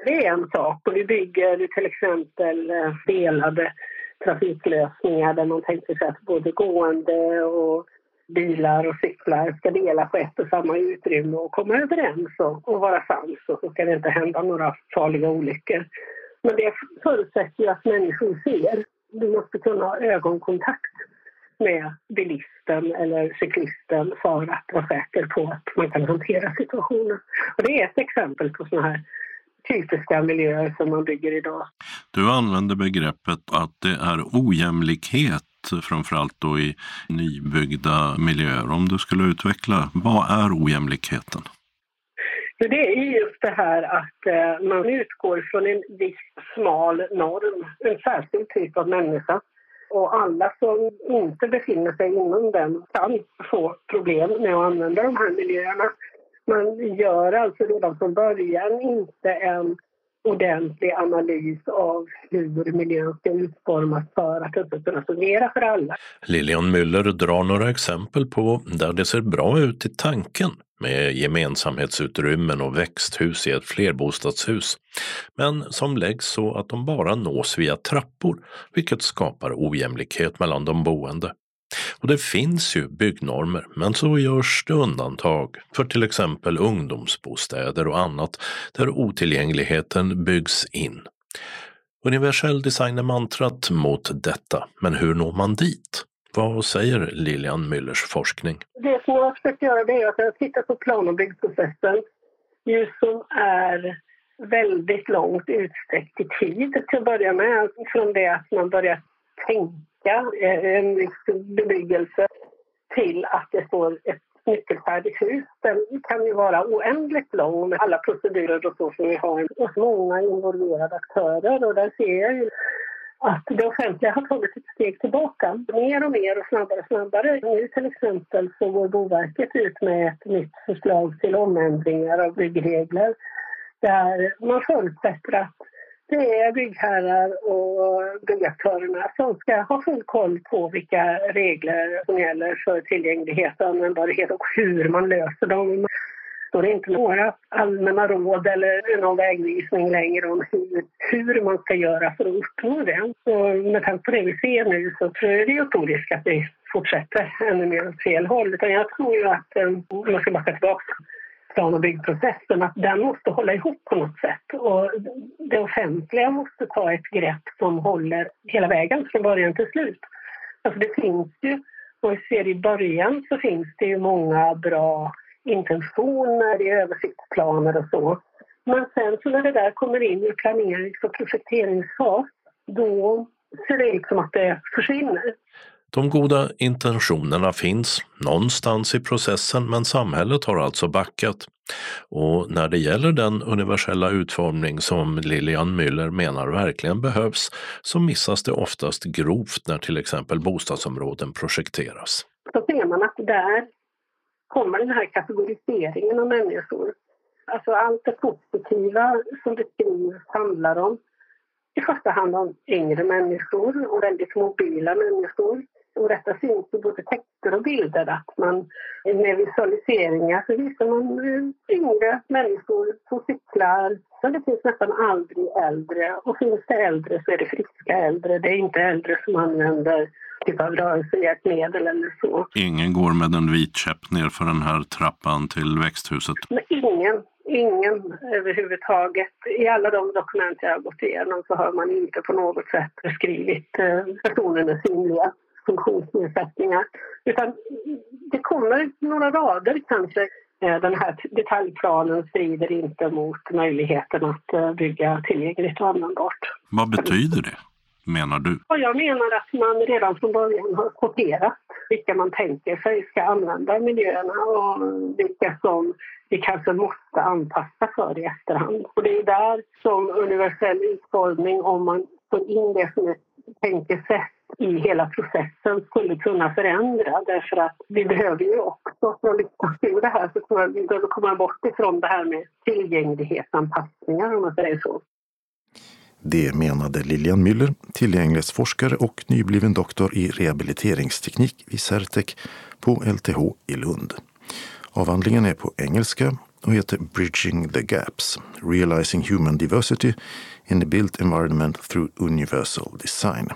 Det är en sak och vi bygger till exempel eh, delade trafiklösningar där man tänker sig att både gående och bilar och cyklar ska dela på ett och samma utrymme och komma överens och, och vara sams och så ska det inte hända några farliga olyckor. Men det förutsätter ju att människor ser. Du måste kunna ha ögonkontakt med bilisten eller cyklisten för att vara säker på att man kan hantera situationen. Och det är ett exempel på sådana här typiska miljöer som man bygger idag. Du använder begreppet att det är ojämlikhet framförallt då i nybyggda miljöer. Om du skulle utveckla, vad är ojämlikheten? För det är just det här att eh, man utgår från en viss smal norm, en särskild typ av människa. Och alla som inte befinner sig inom den kan få problem med att använda de här miljöerna. Man gör alltså redan från början inte en ordentlig analys av hur miljön ska utformas för att det ska kunna fungera för alla. Lilian Müller drar några exempel på där det ser bra ut i tanken med gemensamhetsutrymmen och växthus i ett flerbostadshus, men som läggs så att de bara nås via trappor, vilket skapar ojämlikhet mellan de boende. Och det finns ju byggnormer, men så görs det undantag för till exempel ungdomsbostäder och annat där otillgängligheten byggs in. Universell design är mantrat mot detta, men hur når man dit? Vad säger Lilian Müllers forskning? Det som jag har försökt göra det är att jag har tittat på plan och byggprocessen som är väldigt långt utsträckt i tid till att börja med. Från det att man börjar tänka sträcka, eh, en viss bebyggelse, till att det står ett nyckelfärdigt hus. Den kan ju vara oändligt lång med alla procedurer och så som vi har och många involverade aktörer. Och där ser jag ju att det offentliga har tagit ett steg tillbaka. Mer och mer och snabbare och snabbare. Nu till exempel så går Boverket ut med ett nytt förslag till omändringar av byggregler där man förutsätter att det är byggherrar och byggaktörerna som ska ha full koll på vilka regler som gäller för tillgänglighet och användbarhet och hur man löser dem. Det är inte några allmänna råd eller någon vägvisning längre om hur, man ska göra för att uppnå det. Och med tanke på det vi ser nu så tror jag det är stor risk att vi fortsätter ännu mer åt fel håll. Utan jag tror ju att, eh, om man ska backa tillbaka plan och byggprocessen, att den måste hålla ihop på något sätt. Och det offentliga måste ta ett grepp som håller hela vägen från början till slut. Alltså det finns ju, och vi ser i början så finns det ju många bra intentioner i översiktsplaner och så. Men sen så när det där kommer in i planerings och projekteringsfas, då ser det ut som att det försvinner. De goda intentionerna finns någonstans i processen men samhället har alltså backat. Och när det gäller den universella utformning som Lilian Müller menar verkligen behövs så missas det oftast grovt när till exempel bostadsområden projekteras. Då ser man att där kommer den här kategoriseringen av människor. Alltså allt det positiva som beskrivs handlar om i första hand om yngre människor och väldigt mobila människor och detta syns i både texter och bilder att man med visualiseringar så visar man yngre människor som cyklar. Men det finns nästan aldrig äldre och finns det äldre så är det friska äldre. Det är inte äldre som använder typ av rörelsehjälpmedel eller så. Ingen går med en vit käpp ner för den här trappan till växthuset? Men ingen, ingen överhuvudtaget. I alla de dokument jag har gått igenom så har man inte på något sätt beskrivit eh, personer med synliga funktionsnedsättningar. Utan det kommer några rader kanske. Eh, den här detaljplanen strider inte mot möjligheten att eh, bygga tillgängligt och användbart. Vad betyder det, menar du? Jag menar att man redan från början har sorterat vilka man tänker sig ska använda miljöerna och vilka som vi kanske måste anpassa för i efterhand. Och det är där som universell utformning, om man får in det som ett tänkesätt i hela processen skulle kunna förändra. Därför att vi behöver ju också, för att lyckas ur det här, så tror jag vi behöver komma bort ifrån det här med tillgänglighetsanpassningar om man säger så. Det menade Lilian Müller, tillgänglighetsforskare och nybliven doktor i rehabiliteringsteknik vid Certec på LTH i Lund. Avhandlingen är på engelska och heter Bridging the Gaps, Realizing Human Diversity in the Built Environment Through Universal Design.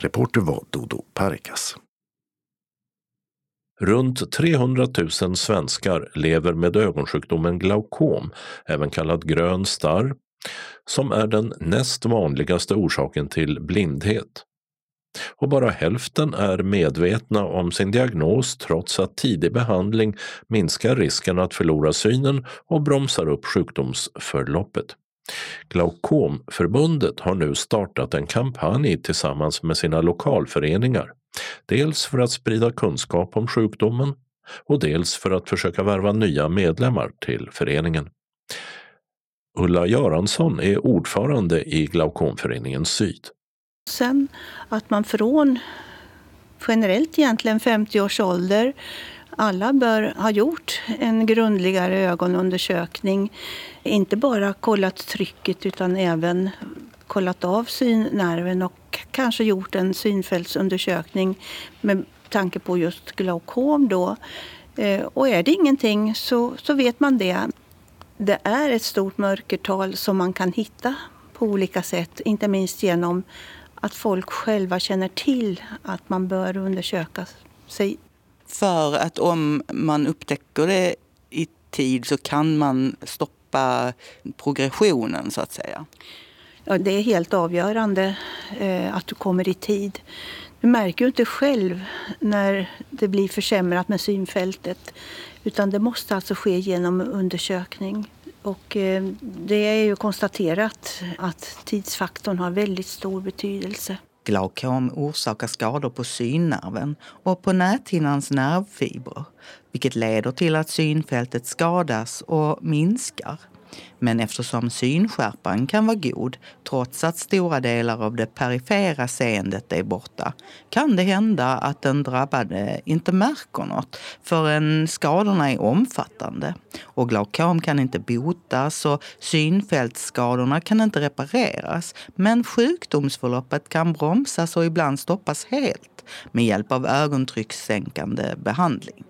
Reporter var Dodo Parikas. Runt 300 000 svenskar lever med ögonsjukdomen glaukom, även kallad grön starr, som är den näst vanligaste orsaken till blindhet. Och bara hälften är medvetna om sin diagnos trots att tidig behandling minskar risken att förlora synen och bromsar upp sjukdomsförloppet. Glaukomförbundet har nu startat en kampanj tillsammans med sina lokalföreningar. Dels för att sprida kunskap om sjukdomen och dels för att försöka värva nya medlemmar till föreningen. Ulla Göransson är ordförande i Glaukomföreningen Syd. Sen att man från generellt egentligen 50 års ålder alla bör ha gjort en grundligare ögonundersökning. Inte bara kollat trycket utan även kollat av synnerven och kanske gjort en synfältsundersökning med tanke på just glaukom. Då. Eh, och är det ingenting så, så vet man det. Det är ett stort mörkertal som man kan hitta på olika sätt, inte minst genom att folk själva känner till att man bör undersöka sig för att om man upptäcker det i tid så kan man stoppa progressionen så att säga. Ja, det är helt avgörande eh, att du kommer i tid. Du märker ju inte själv när det blir försämrat med synfältet. Utan det måste alltså ske genom undersökning. Och eh, det är ju konstaterat att tidsfaktorn har väldigt stor betydelse. Glaukom orsakar skador på synnerven och på näthinnans nervfibrer vilket leder till att synfältet skadas och minskar. Men eftersom synskärpan kan vara god trots att stora delar av det perifera seendet är borta kan det hända att den drabbade inte märker något förrän skadorna är omfattande. Och glaukom kan inte botas och synfältsskadorna kan inte repareras. Men sjukdomsförloppet kan bromsas och ibland stoppas helt med hjälp av ögontryckssänkande behandling.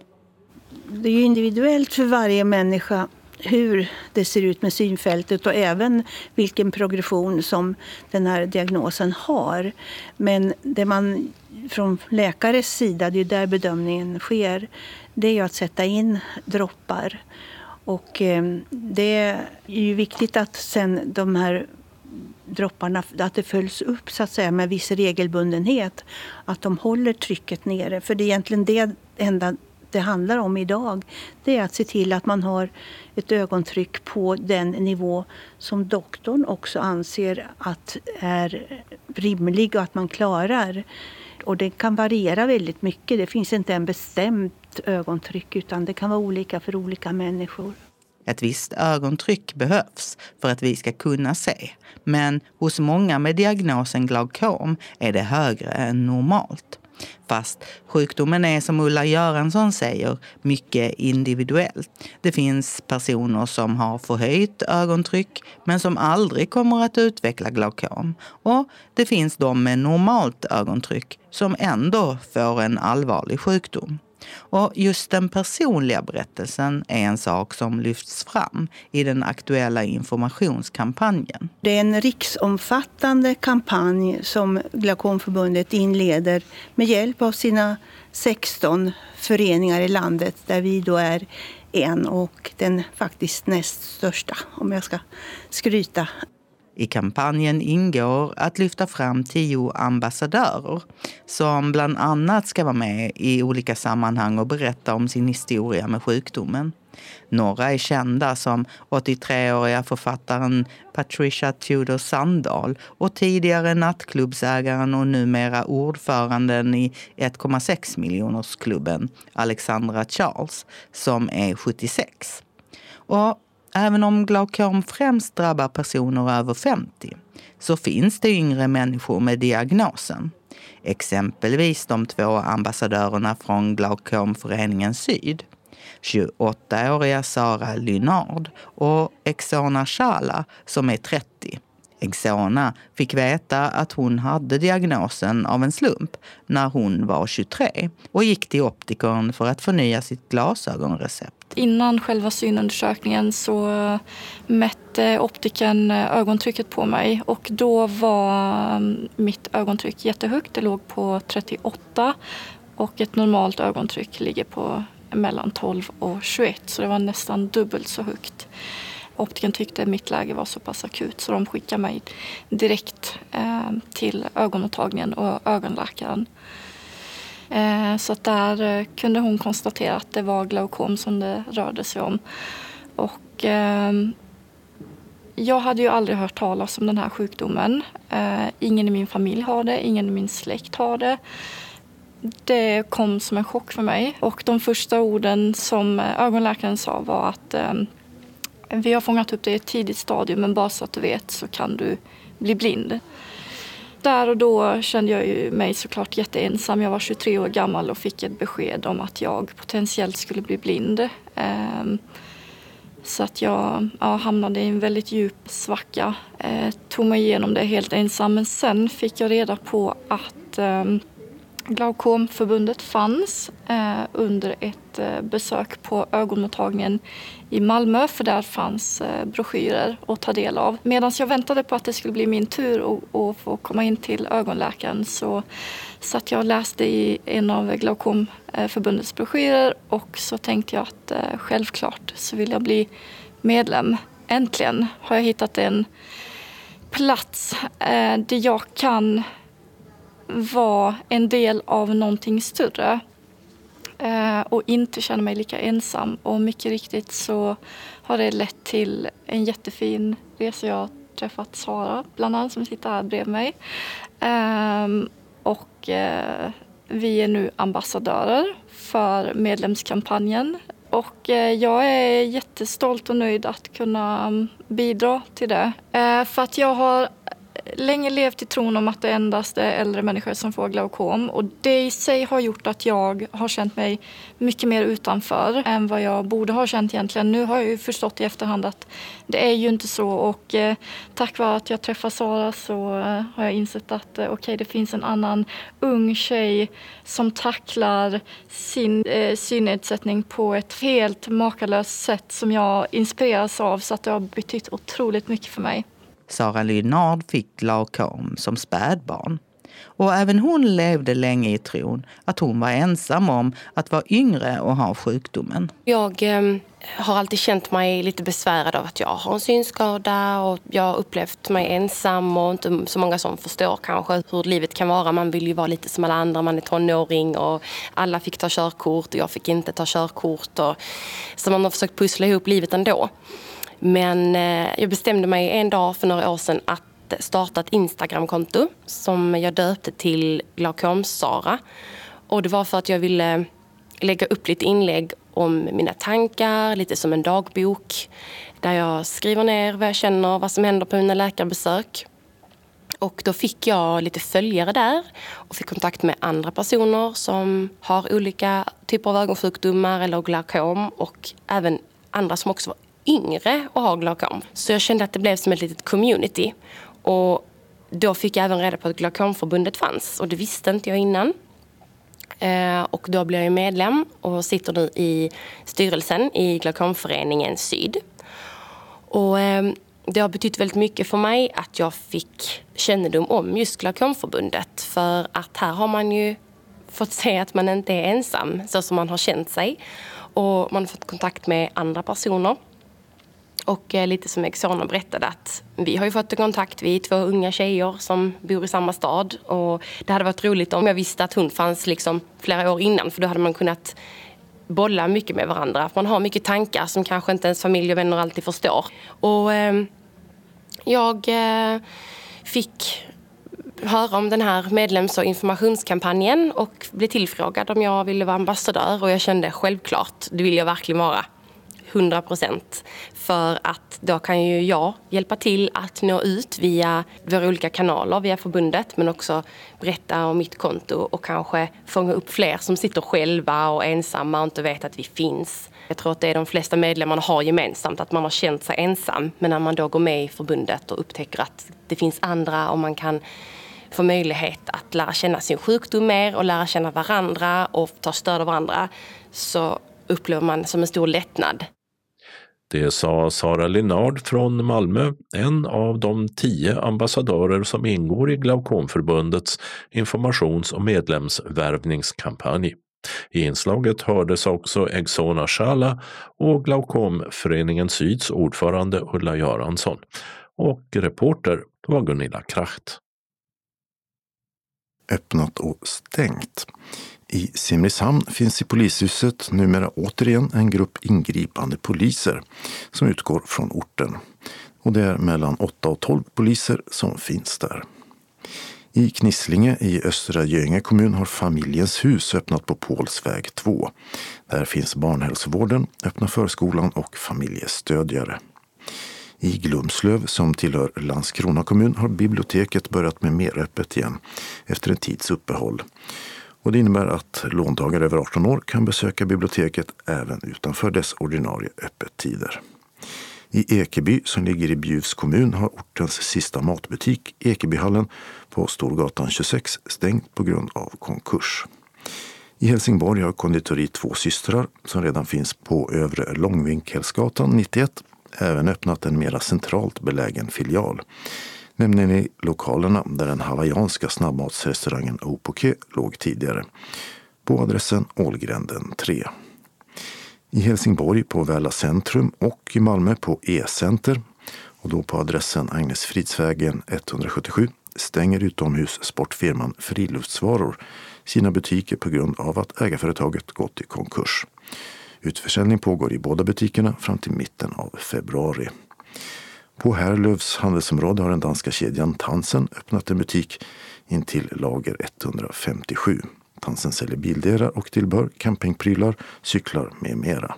Det är individuellt för varje människa hur det ser ut med synfältet och även vilken progression som den här diagnosen har. Men det man från läkares sida, det är där bedömningen sker, det är ju att sätta in droppar. Och eh, det är ju viktigt att sen de här dropparna, att det följs upp så att säga med viss regelbundenhet. Att de håller trycket nere. För det är egentligen det enda det handlar om idag det är att se till att man har ett ögontryck på den nivå som doktorn också anser att är rimlig och att man klarar. Och det kan variera väldigt mycket. Det finns inte en bestämt ögontryck utan det kan vara olika för olika människor. Ett visst ögontryck behövs för att vi ska kunna se. Men hos många med diagnosen glaukom är det högre än normalt. Fast sjukdomen är som Ulla Göransson säger mycket individuell. Det finns personer som har förhöjt ögontryck men som aldrig kommer att utveckla glaukom. Och det finns de med normalt ögontryck som ändå får en allvarlig sjukdom. Och just den personliga berättelsen är en sak som lyfts fram i den aktuella informationskampanjen. Det är en riksomfattande kampanj som Glaukomförbundet inleder med hjälp av sina 16 föreningar i landet där vi då är en och den faktiskt näst största om jag ska skryta. I kampanjen ingår att lyfta fram tio ambassadörer som bland annat ska vara med i olika sammanhang och berätta om sin historia med sjukdomen. Några är kända som 83-åriga författaren Patricia Tudor Sandahl och tidigare nattklubbsägaren och numera ordföranden i 1,6 miljonersklubben Alexandra Charles som är 76. Och Även om glaukom främst drabbar personer över 50 så finns det yngre människor med diagnosen. Exempelvis de två ambassadörerna från Glaukomföreningen Syd. 28-åriga Sara Lynard och Exona Shala som är 30. Exona fick veta att hon hade diagnosen av en slump när hon var 23 och gick till optikern för att förnya sitt glasögonrecept. Innan själva synundersökningen så mätte optiken ögontrycket på mig och då var mm, mitt ögontryck jättehögt. Det låg på 38 och ett normalt ögontryck ligger på mellan 12 och 21 så det var nästan dubbelt så högt. Optiken tyckte mitt läge var så pass akut så de skickade mig direkt eh, till ögonmottagningen och ögonläkaren. Eh, så att där eh, kunde hon konstatera att det var glaukom som det rörde sig om. Och, eh, jag hade ju aldrig hört talas om den här sjukdomen. Eh, ingen i min familj har det, ingen i min släkt har det. Det kom som en chock för mig och de första orden som eh, ögonläkaren sa var att vi har fångat upp det i ett tidigt stadium men bara så att du vet så kan du bli blind. Där och då kände jag ju mig såklart jätteensam. Jag var 23 år gammal och fick ett besked om att jag potentiellt skulle bli blind. Ehm, så att jag ja, hamnade i en väldigt djup svacka. Eh, tog mig igenom det helt ensam men sen fick jag reda på att eh, Glaukomförbundet fanns eh, under ett Eh, besök på ögonmottagningen i Malmö för där fanns eh, broschyrer att ta del av. Medan jag väntade på att det skulle bli min tur att få komma in till ögonläkaren så satt jag och läste i en av Glaukomförbundets eh, broschyrer och så tänkte jag att självklart så vill jag bli medlem. Äntligen har jag hittat en plats där jag kan vara en del av någonting större Eh, och inte känna mig lika ensam. Och mycket riktigt så har det lett till en jättefin resa. Jag har träffat Sara, bland annat, som sitter här bredvid mig. Ehm, och eh, vi är nu ambassadörer för medlemskampanjen. Och eh, jag är jättestolt och nöjd att kunna bidra till det. För att jag har länge levt i tron om att det endast är äldre människor som får glaukom. Och det i sig har gjort att jag har känt mig mycket mer utanför än vad jag borde ha känt egentligen. Nu har jag ju förstått i efterhand att det är ju inte så. Och eh, tack vare att jag träffade Sara så eh, har jag insett att eh, okay, det finns en annan ung tjej som tacklar sin eh, synnedsättning på ett helt makalöst sätt som jag inspireras av. Så att det har betytt otroligt mycket för mig. Sara Lynard fick glaukom som spädbarn. Och även hon levde länge i tron att hon var ensam om att vara yngre och ha sjukdomen. Jag eh, har alltid känt mig lite besvärad av att jag har en synskada och jag har upplevt mig ensam och inte så många som förstår kanske hur livet kan vara. Man vill ju vara lite som alla andra, man är tonåring och alla fick ta körkort och jag fick inte ta körkort. Och, så man har försökt pussla ihop livet ändå. Men eh, jag bestämde mig en dag för några år sedan att starta ett Instagramkonto som jag döpte till Glaukom-Sara. Och det var för att jag ville lägga upp lite inlägg om mina tankar, lite som en dagbok. Där jag skriver ner vad jag känner, vad som händer på mina läkarbesök. Och då fick jag lite följare där och fick kontakt med andra personer som har olika typer av ögonsjukdomar eller glaukom och även andra som också var yngre och har glaukom. Så jag kände att det blev som ett litet community. Och då fick jag även reda på att Glaukomförbundet fanns och det visste inte jag innan. Eh, och då blev jag medlem och sitter nu i styrelsen i Glaukomföreningen Syd. Och eh, det har betytt väldigt mycket för mig att jag fick kännedom om just Glaukomförbundet. För att här har man ju fått se att man inte är ensam så som man har känt sig. Och man har fått kontakt med andra personer och eh, lite som Exona berättade att vi har ju fått kontakt, vi är två unga tjejer som bor i samma stad. Och det hade varit roligt om jag visste att hon fanns liksom flera år innan för då hade man kunnat bolla mycket med varandra. Man har mycket tankar som kanske inte ens familj och vänner alltid förstår. Och eh, jag eh, fick höra om den här medlems och informationskampanjen och blev tillfrågad om jag ville vara ambassadör och jag kände självklart, det vill jag verkligen vara. 100 procent. För att då kan ju jag hjälpa till att nå ut via våra olika kanaler, via förbundet, men också berätta om mitt konto och kanske fånga upp fler som sitter själva och ensamma och inte vet att vi finns. Jag tror att det är de flesta medlemmarna har gemensamt, att man har känt sig ensam. Men när man då går med i förbundet och upptäcker att det finns andra och man kan få möjlighet att lära känna sin sjukdom mer och lära känna varandra och ta stöd av varandra så upplever man som en stor lättnad. Det sa Sara Linnard från Malmö, en av de tio ambassadörer som ingår i Glaukomförbundets informations och medlemsvärvningskampanj. I inslaget hördes också Exona Shala och Glaukomföreningen Syds ordförande Ulla Göransson. Och reporter var Gunilla Kracht. Öppnat och stängt. I Simrishamn finns i polishuset numera återigen en grupp ingripande poliser som utgår från orten. Och det är mellan 8 och 12 poliser som finns där. I Knislinge i Östra Göinge kommun har Familjens hus öppnat på Pålsväg 2. Där finns barnhälsovården, öppna förskolan och familjestödjare. I Glumslöv, som tillhör Landskrona kommun, har biblioteket börjat med mer öppet igen efter en tids uppehåll. Och det innebär att låntagare över 18 år kan besöka biblioteket även utanför dess ordinarie öppettider. I Ekeby, som ligger i Bjuvs kommun, har ortens sista matbutik, Ekebyhallen på Storgatan 26, stängt på grund av konkurs. I Helsingborg har konditori Två systrar, som redan finns på Övre Långvinkelsgatan 91, även öppnat en mera centralt belägen filial nämligen i lokalerna där den hawaiianska snabbmatsrestaurangen Opoke låg tidigare, på adressen Ålgränden 3. I Helsingborg på Väla centrum och i Malmö på E-center och då på adressen Agnes Fridsvägen 177 stänger utomhussportfirman Friluftsvaror sina butiker på grund av att ägarföretaget gått i konkurs. Utförsäljning pågår i båda butikerna fram till mitten av februari. På Härlövs handelsområde har den danska kedjan Tansen öppnat en butik intill lager 157. Tansen säljer bildelar och tillbehör, campingprylar, cyklar med mera.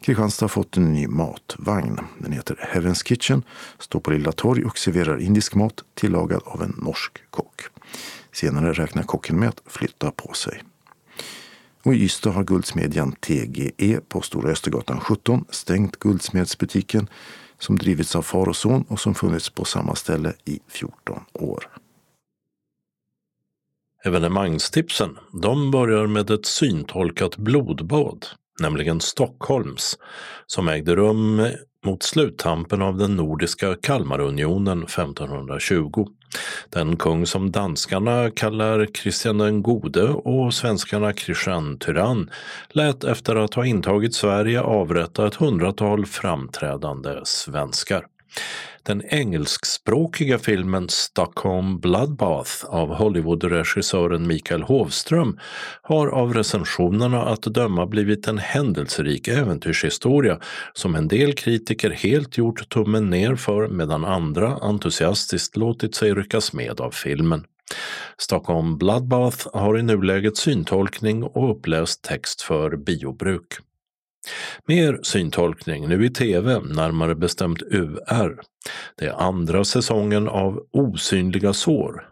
Kristianstad har fått en ny matvagn. Den heter Heaven's Kitchen, står på Lilla Torg och serverar indisk mat tillagad av en norsk kock. Senare räknar kocken med att flytta på sig. Och I Ystad har guldsmedjan TGE på Stora Östergatan 17 stängt guldsmedsbutiken som drivits av far och son och som funnits på samma ställe i 14 år. Evenemangstipsen de börjar med ett syntolkat blodbad, nämligen Stockholms, som ägde rum mot sluttampen av den nordiska Kalmarunionen 1520. Den kung som danskarna kallar Kristian den gode och svenskarna Kristian Tyrann lät efter att ha intagit Sverige avrätta ett hundratal framträdande svenskar. Den engelskspråkiga filmen Stockholm Bloodbath av Hollywoodregissören Mikael Hovström har av recensionerna att döma blivit en händelserik äventyrshistoria som en del kritiker helt gjort tummen ner för medan andra entusiastiskt låtit sig ryckas med av filmen. Stockholm Bloodbath har i nuläget syntolkning och uppläst text för biobruk. Mer syntolkning nu i tv, närmare bestämt UR. Det är andra säsongen av Osynliga sår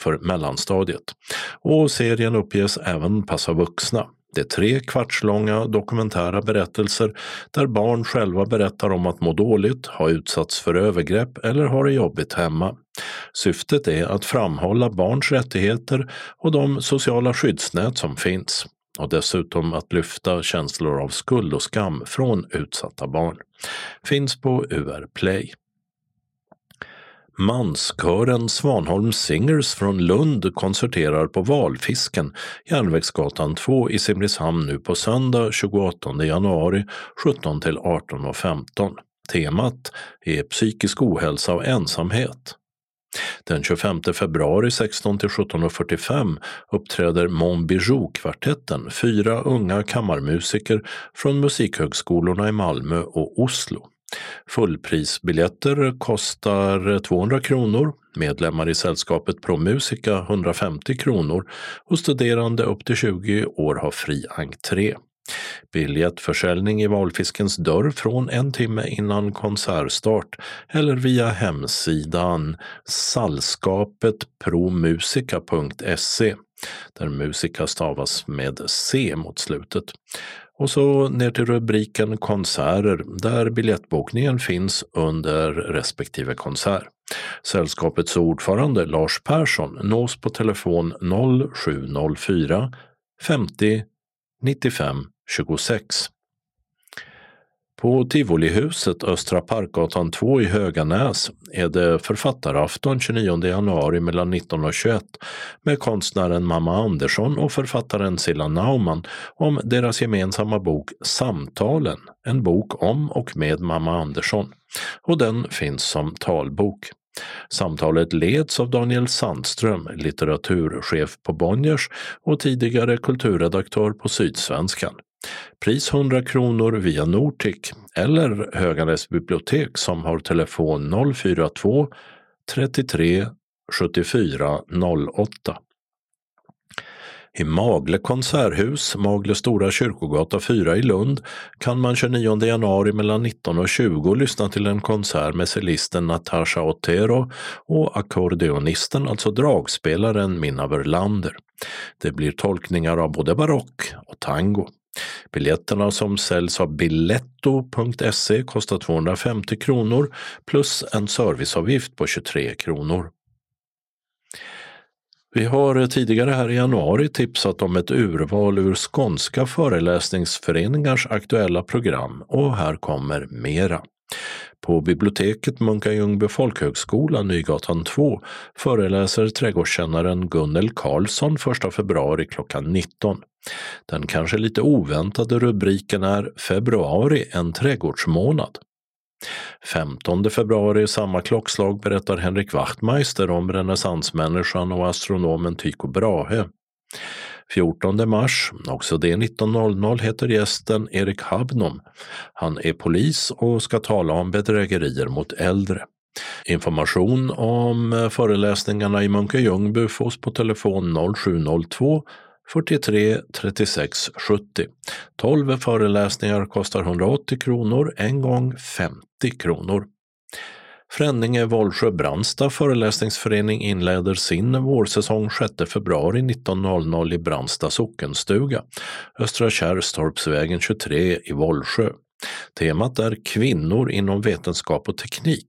för mellanstadiet. Och serien uppges även passa vuxna. Det är tre kvartslånga dokumentära berättelser där barn själva berättar om att må dåligt, ha utsatts för övergrepp eller ha det jobbigt hemma. Syftet är att framhålla barns rättigheter och de sociala skyddsnät som finns och dessutom att lyfta känslor av skuld och skam från utsatta barn. Finns på UR Play. Manskören Svanholm Singers från Lund konserterar på Valfisken, Järnvägsgatan 2 i Simrishamn nu på söndag 28 januari 17 till 18.15. Temat är psykisk ohälsa och ensamhet. Den 25 februari 16 till 17.45 uppträder Mon Bijou-kvartetten, fyra unga kammarmusiker från musikhögskolorna i Malmö och Oslo. Fullprisbiljetter kostar 200 kronor, medlemmar i sällskapet Promusica 150 kronor och studerande upp till 20 år har fri entré. Biljettförsäljning i valfiskens dörr från en timme innan konsertstart eller via hemsidan sallskapetpromusica.se där musika stavas med C mot slutet. Och så ner till rubriken konserter där biljettbokningen finns under respektive konsert. Sällskapets ordförande Lars Persson nås på telefon 0704 50 95 26. På Tivolihuset Östra Parkgatan 2 i Höganäs är det författarafton 29 januari mellan 19 och 21 med konstnären Mamma Andersson och författaren Silla Naumann om deras gemensamma bok Samtalen, en bok om och med Mamma Andersson. Och den finns som talbok. Samtalet leds av Daniel Sandström, litteraturchef på Bonniers och tidigare kulturredaktör på Sydsvenskan. Pris 100 kronor via Nortic eller Höganäs bibliotek som har telefon 042 33 74 08. I Magle konserthus, Magle Stora Kyrkogata 4 i Lund, kan man 29 januari mellan 19 och 20 lyssna till en konsert med cellisten Natasha Otero och ackordeonisten, alltså dragspelaren Minna Verlander. Det blir tolkningar av både barock och tango. Biljetterna som säljs av biletto.se kostar 250 kronor plus en serviceavgift på 23 kronor. Vi har tidigare här i januari tipsat om ett urval ur skånska föreläsningsföreningars aktuella program och här kommer mera. På biblioteket Munka Ljungby folkhögskola, Nygatan 2, föreläser trädgårdskännaren Gunnel Karlsson 1 februari klockan 19. Den kanske lite oväntade rubriken är Februari en trädgårdsmånad. 15 februari samma klockslag berättar Henrik Wachtmeister om renässansmänniskan och astronomen Tycho Brahe. 14 mars, också det 19.00, heter gästen Erik Habnom. Han är polis och ska tala om bedrägerier mot äldre. Information om föreläsningarna i Munke Ljungby fås på telefon 0702 43 36 70. 12 föreläsningar kostar 180 kronor, en gång 50 kronor. Fränninge Vollsjö Brandsta föreläsningsförening inleder sin vårsäsong 6 februari 19.00 i Brandsta sockenstuga, Östra Kärrstorpsvägen 23 i Vollsjö. Temat är kvinnor inom vetenskap och teknik.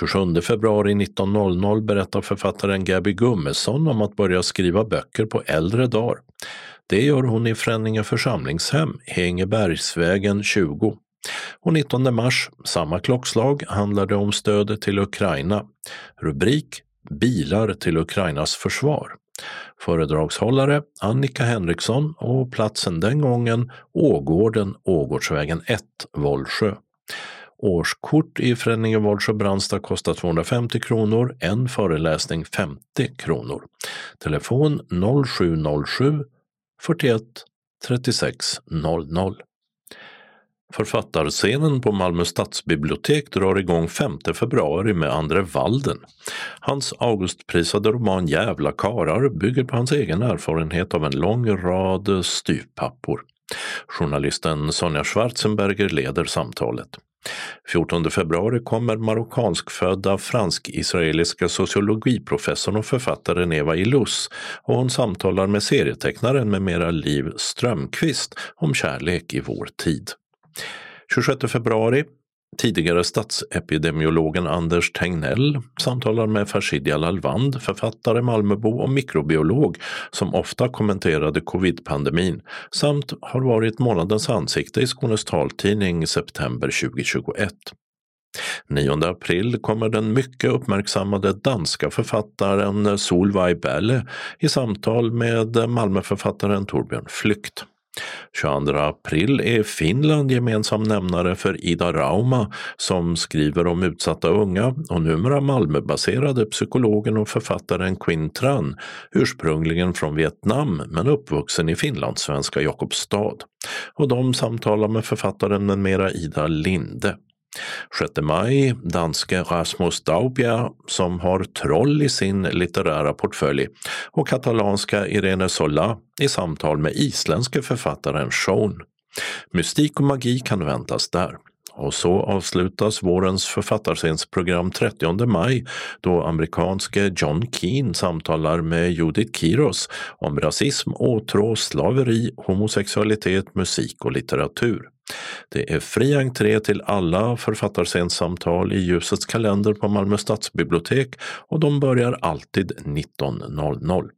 27 februari 1900 berättar författaren Gabby Gummesson om att börja skriva böcker på äldre dagar. Det gör hon i Fränninge församlingshem, Hängebergsvägen 20. Och 19 mars, samma klockslag, handlar det om stödet till Ukraina. Rubrik Bilar till Ukrainas försvar. Föredragshållare Annika Henriksson och platsen den gången Ågården, Ågårdsvägen 1, Vollsjö. Årskort i Fränninge och Brandsta kostar 250 kronor, en föreläsning 50 kronor. Telefon 0707 41 36 00. Författarscenen på Malmö stadsbibliotek drar igång 5 februari med Andre Walden. Hans Augustprisade roman Jävla karar bygger på hans egen erfarenhet av en lång rad styvpappor. Journalisten Sonja Schwarzenberger leder samtalet. 14 februari kommer marockanskfödda fransk-israeliska sociologiprofessorn och författaren Eva Ilus och hon samtalar med serietecknaren med mera Liv Strömqvist om kärlek i vår tid. 26 februari Tidigare statsepidemiologen Anders Tegnell samtalar med Farshid Lalvand, författare, Malmöbo och mikrobiolog som ofta kommenterade covid-pandemin samt har varit månadens ansikte i Skånes taltidning september 2021. 9 april kommer den mycket uppmärksammade danska författaren Solveig Belle i samtal med Malmöförfattaren Torbjörn Flykt. 22 april är Finland gemensam nämnare för Ida Rauma som skriver om utsatta unga och numera Malmöbaserade psykologen och författaren Quinn Tran, ursprungligen från Vietnam men uppvuxen i finlandssvenska Jakobstad. Och de samtalar med författaren med mera Ida Linde. 6 maj, danske Rasmus Daubia som har troll i sin litterära portfölj och katalanska Irene Sola i samtal med isländske författaren Sean. Mystik och magi kan väntas där. Och så avslutas vårens författarscensprogram 30 maj då amerikanske John Keane samtalar med Judith Kiros om rasism, åtrå, slaveri, homosexualitet, musik och litteratur. Det är fri entré till alla författarscenssamtal i Ljusets kalender på Malmö stadsbibliotek och de börjar alltid 19.00.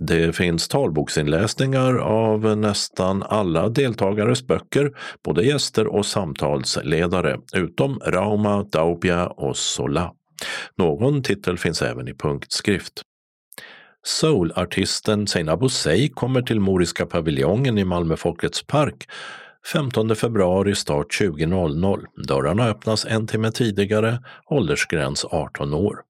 Det finns talboksinläsningar av nästan alla deltagares böcker, både gäster och samtalsledare, utom Rauma, Daubia och Sola. Någon titel finns även i punktskrift. Soulartisten Seinabo Sey kommer till Moriska paviljongen i Malmö Folkets park 15 februari start 20.00. Dörrarna öppnas en timme tidigare, åldersgräns 18 år.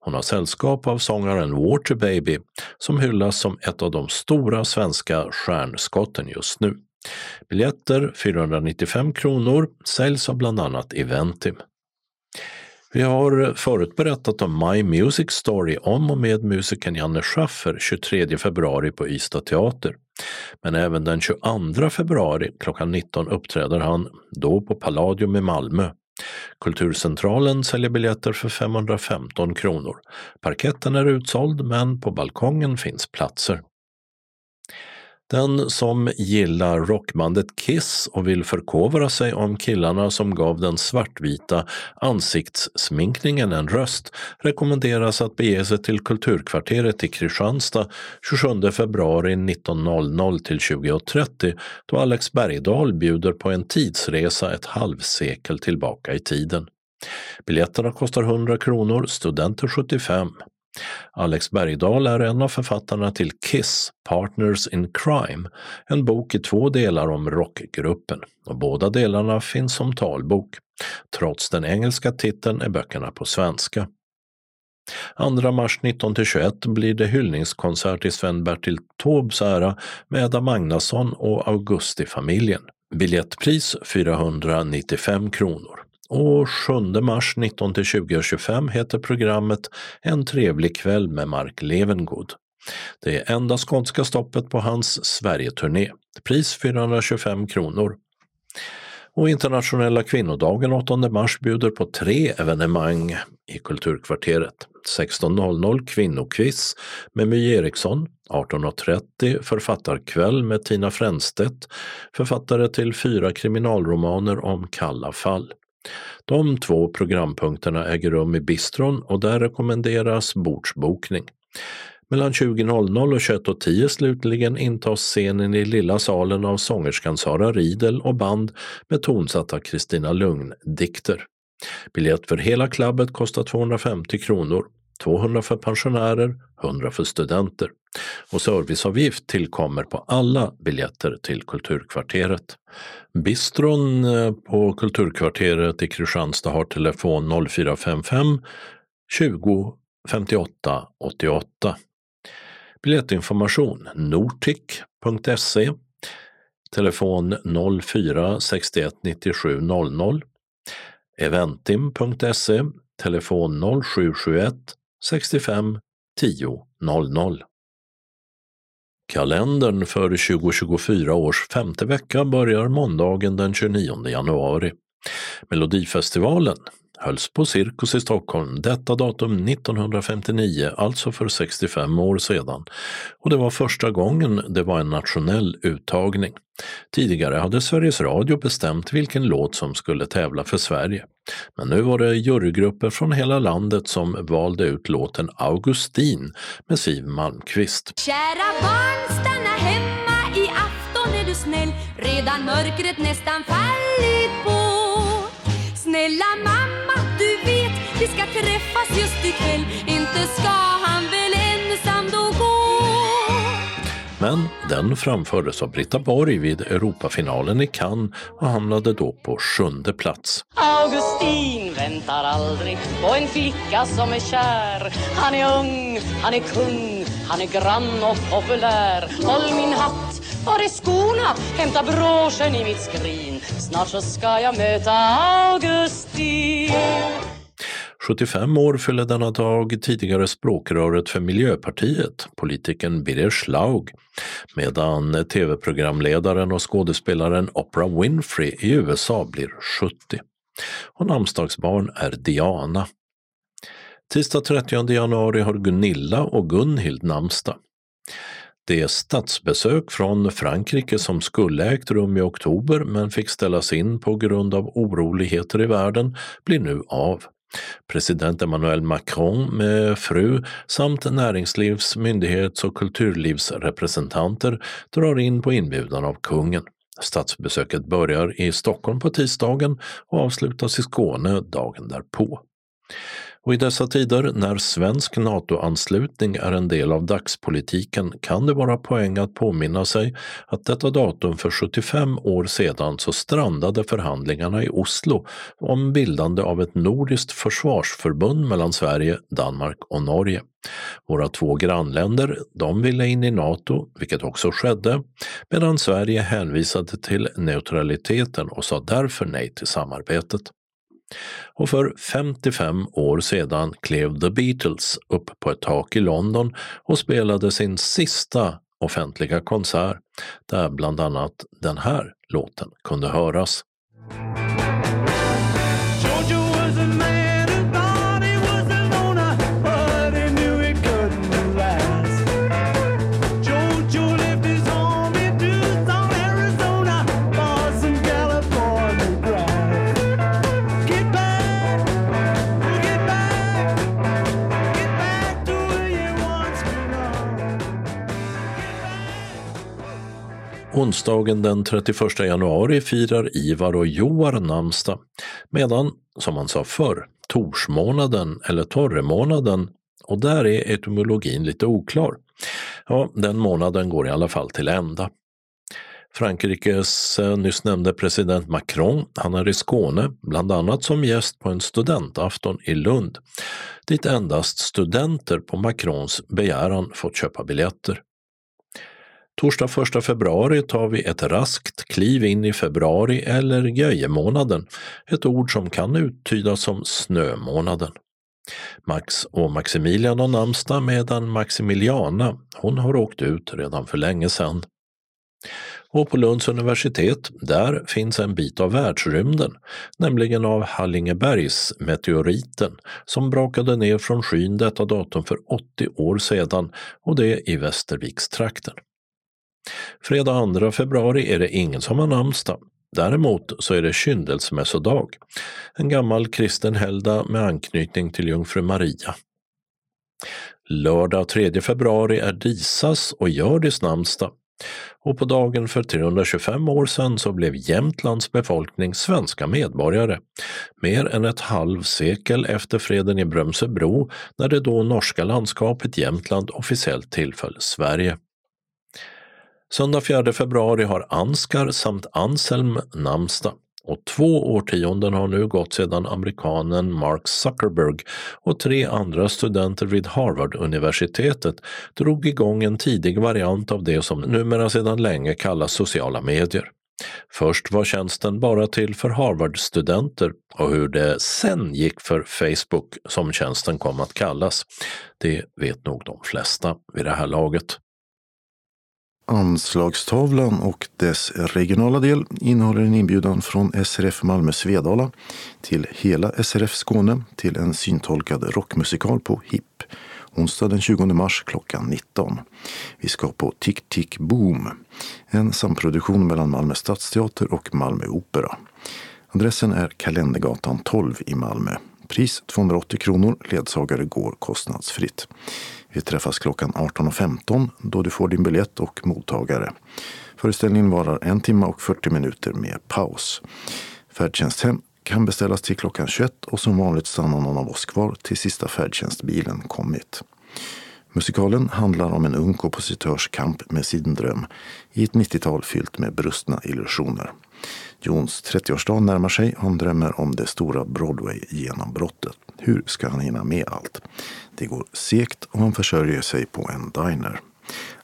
Hon har sällskap av sångaren Waterbaby som hyllas som ett av de stora svenska stjärnskotten just nu. Biljetter 495 kronor säljs av bland annat Eventim. Vi har förut berättat om My Music Story om och med musikern Janne Schaffer 23 februari på Ystad teater. Men även den 22 februari klockan 19 uppträder han, då på Palladium i Malmö. Kulturcentralen säljer biljetter för 515 kronor. Parketten är utsåld men på balkongen finns platser. Den som gillar rockbandet Kiss och vill förkovra sig om killarna som gav den svartvita ansiktssminkningen en röst rekommenderas att bege sig till Kulturkvarteret i Kristianstad 27 februari 19.00 till 20.30 då Alex Bergdahl bjuder på en tidsresa ett halvsekel tillbaka i tiden. Biljetterna kostar 100 kronor, studenter 75. Alex Bergdahl är en av författarna till Kiss, Partners in Crime, en bok i två delar om rockgruppen. Och båda delarna finns som talbok. Trots den engelska titeln är böckerna på svenska. 2 mars 19-21 blir det hyllningskonsert i Sven-Bertil Taubes ära med Edda Magnusson och Augustifamiljen. Biljettpris 495 kronor. Och 7 mars 19-20.25 heter programmet En trevlig kväll med Mark Levengood. Det är enda skånska stoppet på hans Sverigeturné. Pris 425 kronor. Och internationella kvinnodagen 8 mars bjuder på tre evenemang i Kulturkvarteret. 16.00 kvinnokviss med My Eriksson, 18.30 författarkväll med Tina Fränstedt, författare till fyra kriminalromaner om kalla fall. De två programpunkterna äger rum i bistron och där rekommenderas bordsbokning. Mellan 20.00 och 21.10 slutligen intas scenen i Lilla salen av sångerskan Sara Riedel och band med tonsatta Kristina Lugn-dikter. Biljett för hela klabbet kostar 250 kronor. 200 för pensionärer, 100 för studenter. Och serviceavgift tillkommer på alla biljetter till Kulturkvarteret. Bistron eh, på Kulturkvarteret i Kristianstad har telefon 0455 20 58 88. Biljettinformation nortic.se Telefon 04 61 97 00 Eventim.se Telefon 0771 65 10 00 Kalendern för 2024 års femte vecka börjar måndagen den 29 januari. Melodifestivalen hölls på Cirkus i Stockholm detta datum 1959, alltså för 65 år sedan. Och det var första gången det var en nationell uttagning. Tidigare hade Sveriges Radio bestämt vilken låt som skulle tävla för Sverige. Men nu var det jurygrupper från hela landet som valde ut låten Augustin med Siv Malmkvist. Kära barn, stanna hemma. I afton är du snäll. Redan mörkret nästan fallit på Snälla mamma, du vet vi ska träffas just ikväll. Inte ska han Men den framfördes av Britta Borg vid Europafinalen i Cannes och hamnade då på sjunde plats. Augustin väntar aldrig på en flicka som är kär Han är ung, han är kung, han är grann och populär Håll min hatt, var är skorna? Hämta broschen i mitt skrin Snart så ska jag möta Augustin 75 år fyller denna dag tidigare språkröret för Miljöpartiet, politikern Birger Schlaug, medan tv-programledaren och skådespelaren Oprah Winfrey i USA blir 70. Och namnsdagsbarn är Diana. Tisdag 30 januari har Gunilla och Gunhild namnsdag. Det statsbesök från Frankrike som skulle ägt rum i oktober men fick ställas in på grund av oroligheter i världen blir nu av. President Emmanuel Macron med fru samt näringslivs-, myndighets och kulturlivsrepresentanter drar in på inbjudan av kungen. Statsbesöket börjar i Stockholm på tisdagen och avslutas i Skåne dagen därpå. Och i dessa tider när svensk NATO-anslutning är en del av dagspolitiken kan det vara poäng att påminna sig att detta datum för 75 år sedan så strandade förhandlingarna i Oslo om bildande av ett nordiskt försvarsförbund mellan Sverige, Danmark och Norge. Våra två grannländer, de ville in i NATO, vilket också skedde, medan Sverige hänvisade till neutraliteten och sa därför nej till samarbetet. Och för 55 år sedan klev The Beatles upp på ett tak i London och spelade sin sista offentliga konsert där bland annat den här låten kunde höras. Onsdagen den 31 januari firar Ivar och Joar namnsdag, medan, som man sa förr, torsmånaden eller torremånaden, och där är etymologin lite oklar. Ja, den månaden går i alla fall till ända. Frankrikes eh, nyss nämnde president Macron, han är i Skåne, bland annat som gäst på en studentafton i Lund. dit endast studenter på Macrons begäran fått köpa biljetter. Torsdag 1 februari tar vi ett raskt kliv in i februari eller göjemånaden, ett ord som kan uttydas som snömånaden. Max och Maximilian har namnsdag medan Maximiliana, hon har åkt ut redan för länge sedan. Och på Lunds universitet, där finns en bit av världsrymden, nämligen av Hallingebergsmeteoriten som brakade ner från skyn detta datum för 80 år sedan och det i Västervikstrakten. Fredag 2 februari är det ingen som har namnsdag. Däremot så är det kyndelsmässodag, en gammal kristen helgdag med anknytning till jungfru Maria. Lördag 3 februari är Disas och Hjördis namnsdag och på dagen för 325 år sedan så blev Jämtlands befolkning svenska medborgare, mer än ett halvsekel efter freden i Brömsebro när det då norska landskapet Jämtland officiellt tillföll Sverige. Söndag 4 februari har Anskar samt Anselm namnsdag och två årtionden har nu gått sedan amerikanen Mark Zuckerberg och tre andra studenter vid Harvard-universitetet drog igång en tidig variant av det som numera sedan länge kallas sociala medier. Först var tjänsten bara till för Harvard-studenter och hur det sen gick för Facebook, som tjänsten kom att kallas, det vet nog de flesta vid det här laget. Anslagstavlan och dess regionala del innehåller en inbjudan från SRF Malmö Svedala till hela SRF Skåne till en syntolkad rockmusikal på HIP onsdag den 20 mars klockan 19. Vi ska på Tick Tick Boom, en samproduktion mellan Malmö Stadsteater och Malmö Opera. Adressen är Kalendergatan 12 i Malmö. Pris 280 kronor, ledsagare går kostnadsfritt. Vi träffas klockan 18.15 då du får din biljett och mottagare. Föreställningen varar en timme och 40 minuter med paus. Färdtjänsthem kan beställas till klockan 21 och som vanligt stannar någon av oss kvar till sista färdtjänstbilen kommit. Musikalen handlar om en ung kompositörs kamp med sin dröm i ett 90-tal fyllt med brustna illusioner. Jons 30-årsdag närmar sig han drömmer om det stora Broadway-genombrottet. Hur ska han hinna med allt? Det går segt och han försörjer sig på en diner.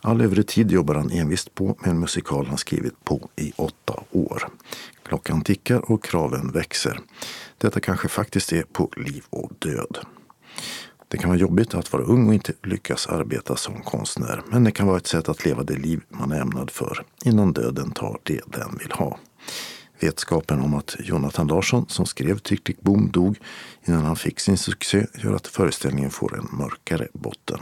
All övrig tid jobbar han envist på med en musikal han skrivit på i åtta år. Klockan tickar och kraven växer. Detta kanske faktiskt är på liv och död. Det kan vara jobbigt att vara ung och inte lyckas arbeta som konstnär. Men det kan vara ett sätt att leva det liv man är ämnad för innan döden tar det den vill ha. Vetskapen om att Jonathan Larsson, som skrev Tick Tick Boom, dog innan han fick sin succé gör att föreställningen får en mörkare botten.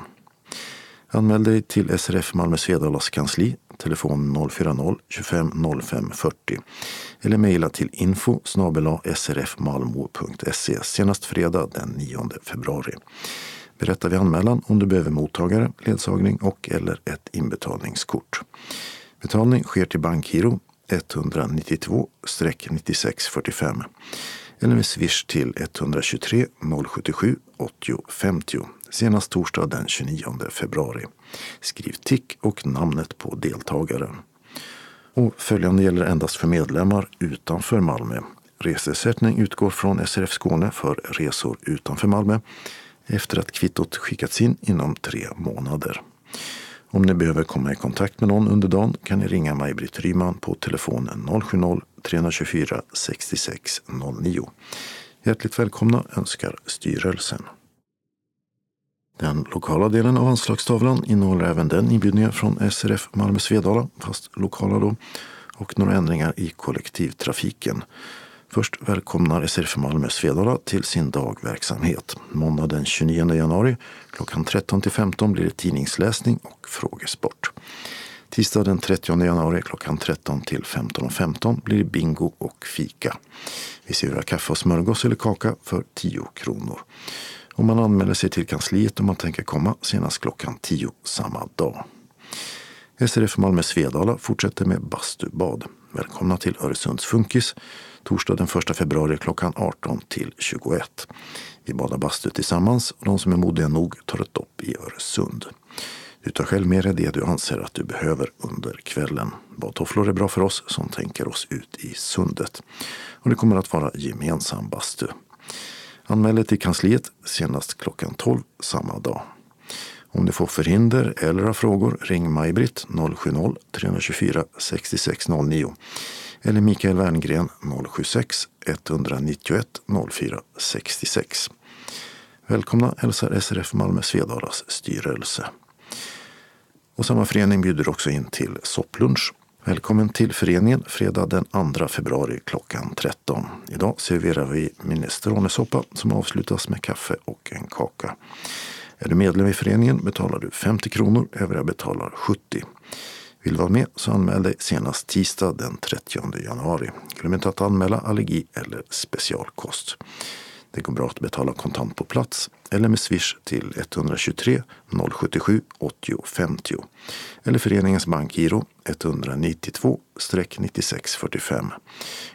Anmäl dig till SRF Malmö Svedalas kansli, telefon 040-25 05 40 eller mejla till info srfmalmo.se senast fredag den 9 februari. Berätta vid anmälan om du behöver mottagare, ledsagning och eller ett inbetalningskort. Betalning sker till bankgiro 192-9645 eller med swish till 123 077 80 50 senast torsdag den 29 februari. Skriv tick och namnet på deltagaren. Och följande gäller endast för medlemmar utanför Malmö. Reseersättning utgår från SRF Skåne för resor utanför Malmö efter att kvittot skickats in inom tre månader. Om ni behöver komma i kontakt med någon under dagen kan ni ringa Maj-Britt Ryman på telefonen 070-324 6609. Hjärtligt välkomna önskar styrelsen. Den lokala delen av anslagstavlan innehåller även den inbjudningar från SRF Malmö Svedala, fast lokala då, och några ändringar i kollektivtrafiken. Först välkomnar SRF Malmö Svedala till sin dagverksamhet. Måndag den 29 januari klockan 13 till 15 blir det tidningsläsning och frågesport. Tisdag den 30 januari klockan 13 till 15.15 15 blir det bingo och fika. Vi serverar kaffe och smörgås eller kaka för 10 kronor. Och man anmäler sig till kansliet om man tänker komma senast klockan 10 samma dag. SRF Malmö Svedala fortsätter med bastubad. Välkomna till Öresunds Funkis torsdag den 1 februari klockan 18 till 21. Vi badar bastu tillsammans och de som är modiga nog tar ett dopp i Öresund. Du tar själv med dig det du anser att du behöver under kvällen. Badtofflor är bra för oss som tänker oss ut i sundet. Och det kommer att vara gemensam bastu. Anmäl dig till kansliet senast klockan 12 samma dag. Om du får förhinder eller har frågor, ring Maj-Britt 070-324 6609 eller Mikael Werngren 076 191 04 66. Välkomna hälsar SRF Malmö Svedalas styrelse. Och samma förening bjuder också in till sopplunch. Välkommen till föreningen fredag den 2 februari klockan 13. Idag serverar vi minestronesoppa som avslutas med kaffe och en kaka. Är du medlem i föreningen betalar du 50 kronor, övriga betalar 70. Vill du vara med så anmäl dig senast tisdag den 30 januari. Glöm inte att anmäla allergi eller specialkost. Det går bra att betala kontant på plats eller med swish till 123 077 80 50 eller föreningens bankgiro 192-9645.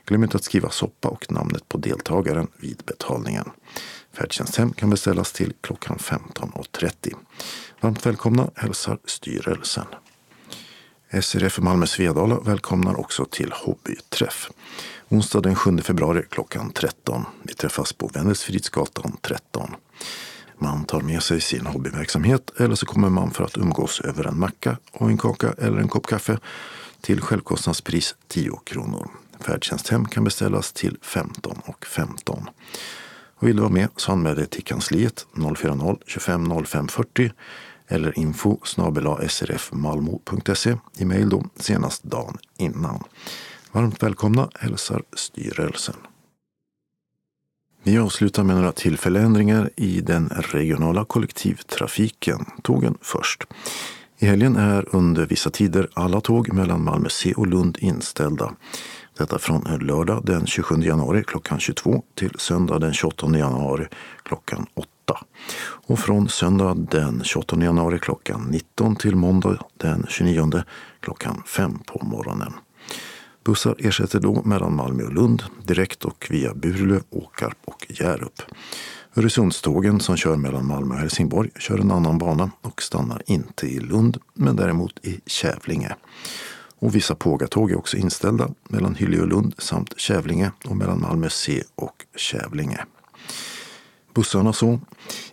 Glöm inte att skriva soppa och namnet på deltagaren vid betalningen. Färdtjänsthem kan beställas till klockan 15.30. Varmt välkomna hälsar styrelsen. SRF Malmö Svedala välkomnar också till hobbyträff. Onsdag den 7 februari klockan 13. Vi träffas på Wendelsfridsgatan 13. Man tar med sig sin hobbyverksamhet eller så kommer man för att umgås över en macka och en kaka eller en kopp kaffe till självkostnadspris 10 kronor. Färdtjänsthem kan beställas till 15 och 15. Och vill du vara med så anmäl dig till kansliet 040 25 05 40 eller info srfmalmo.se i mejl då senast dagen innan. Varmt välkomna hälsar styrelsen. Vi avslutar med några tillfälleändringar i den regionala kollektivtrafiken. Tågen först. I helgen är under vissa tider alla tåg mellan Malmö C och Lund inställda. Detta från lördag den 27 januari klockan 22 till söndag den 28 januari klockan 8. Och från söndag den 28 januari klockan 19 till måndag den 29 klockan 5 på morgonen. Bussar ersätter då mellan Malmö och Lund direkt och via Burlöv, Åkarp och Hjärup. Öresundstågen som kör mellan Malmö och Helsingborg kör en annan bana och stannar inte i Lund men däremot i Kävlinge. Och vissa pågatåg är också inställda mellan Hyllie och Lund samt Kävlinge och mellan Malmö C och Kävlinge. Bussarna så.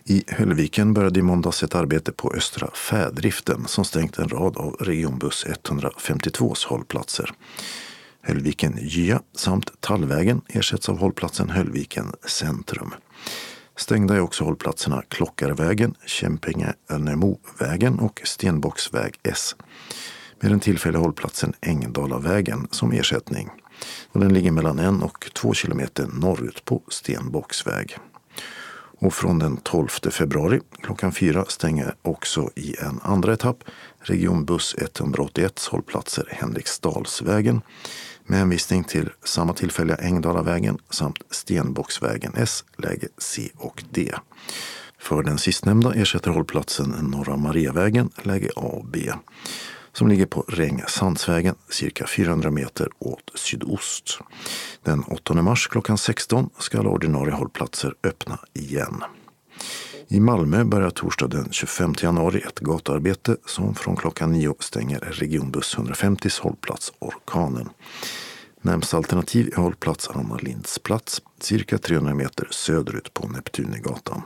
I Höllviken började i måndags ett arbete på Östra färdriften som stängt en rad av regionbuss 152s hållplatser. Höllviken Gya samt Tallvägen ersätts av hållplatsen Höllviken centrum. Stängda är också hållplatserna Klockarvägen, Kämpinge-Önnemo-vägen och Stenbocksväg S. Med den tillfälliga hållplatsen Ängdalavägen som ersättning. Och den ligger mellan en och två kilometer norrut på Stenbocksväg. Och från den 12 februari klockan fyra stänger också i en andra etapp regionbuss 181 hållplatser Henriksdalsvägen med hänvisning till samma tillfälliga Ängdalavägen samt Stenbocksvägen S, läge C och D. För den sistnämnda ersätter hållplatsen Norra Mariavägen, läge A och B, som ligger på Rängsandsvägen cirka 400 meter åt sydost. Den 8 mars klockan 16 ska alla ordinarie hållplatser öppna igen. I Malmö börjar torsdag den 25 januari ett gatuarbete som från klockan 9 stänger regionbuss 150s hållplats Orkanen. Närmsta alternativ är hållplats Anna Lindsplats, cirka 300 meter söderut på Neptunegatan.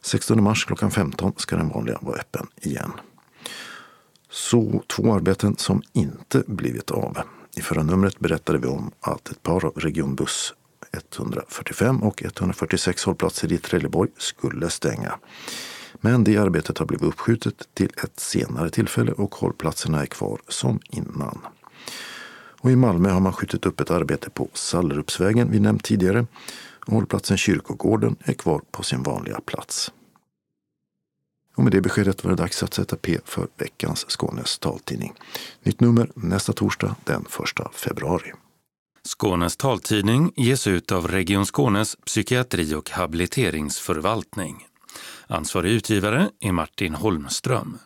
16 mars klockan 15 ska den vanliga vara öppen igen. Så två arbeten som inte blivit av. I förra numret berättade vi om att ett par av regionbuss 145 och 146 hållplatser i Trelleborg skulle stänga. Men det arbetet har blivit uppskjutet till ett senare tillfälle och hållplatserna är kvar som innan. Och I Malmö har man skjutit upp ett arbete på Sallerupsvägen vi nämnt tidigare. Hållplatsen Kyrkogården är kvar på sin vanliga plats. Och med det beskedet var det dags att sätta P för veckans Skånes taltidning. Nytt nummer nästa torsdag den 1 februari. Skånes taltidning ges ut av Region Skånes psykiatri och habiliteringsförvaltning. Ansvarig utgivare är Martin Holmström.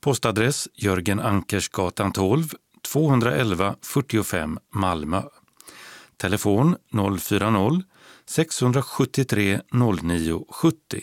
Postadress Jörgen Ankersgatan 12, 211 45 Malmö. Telefon 040-673 0970.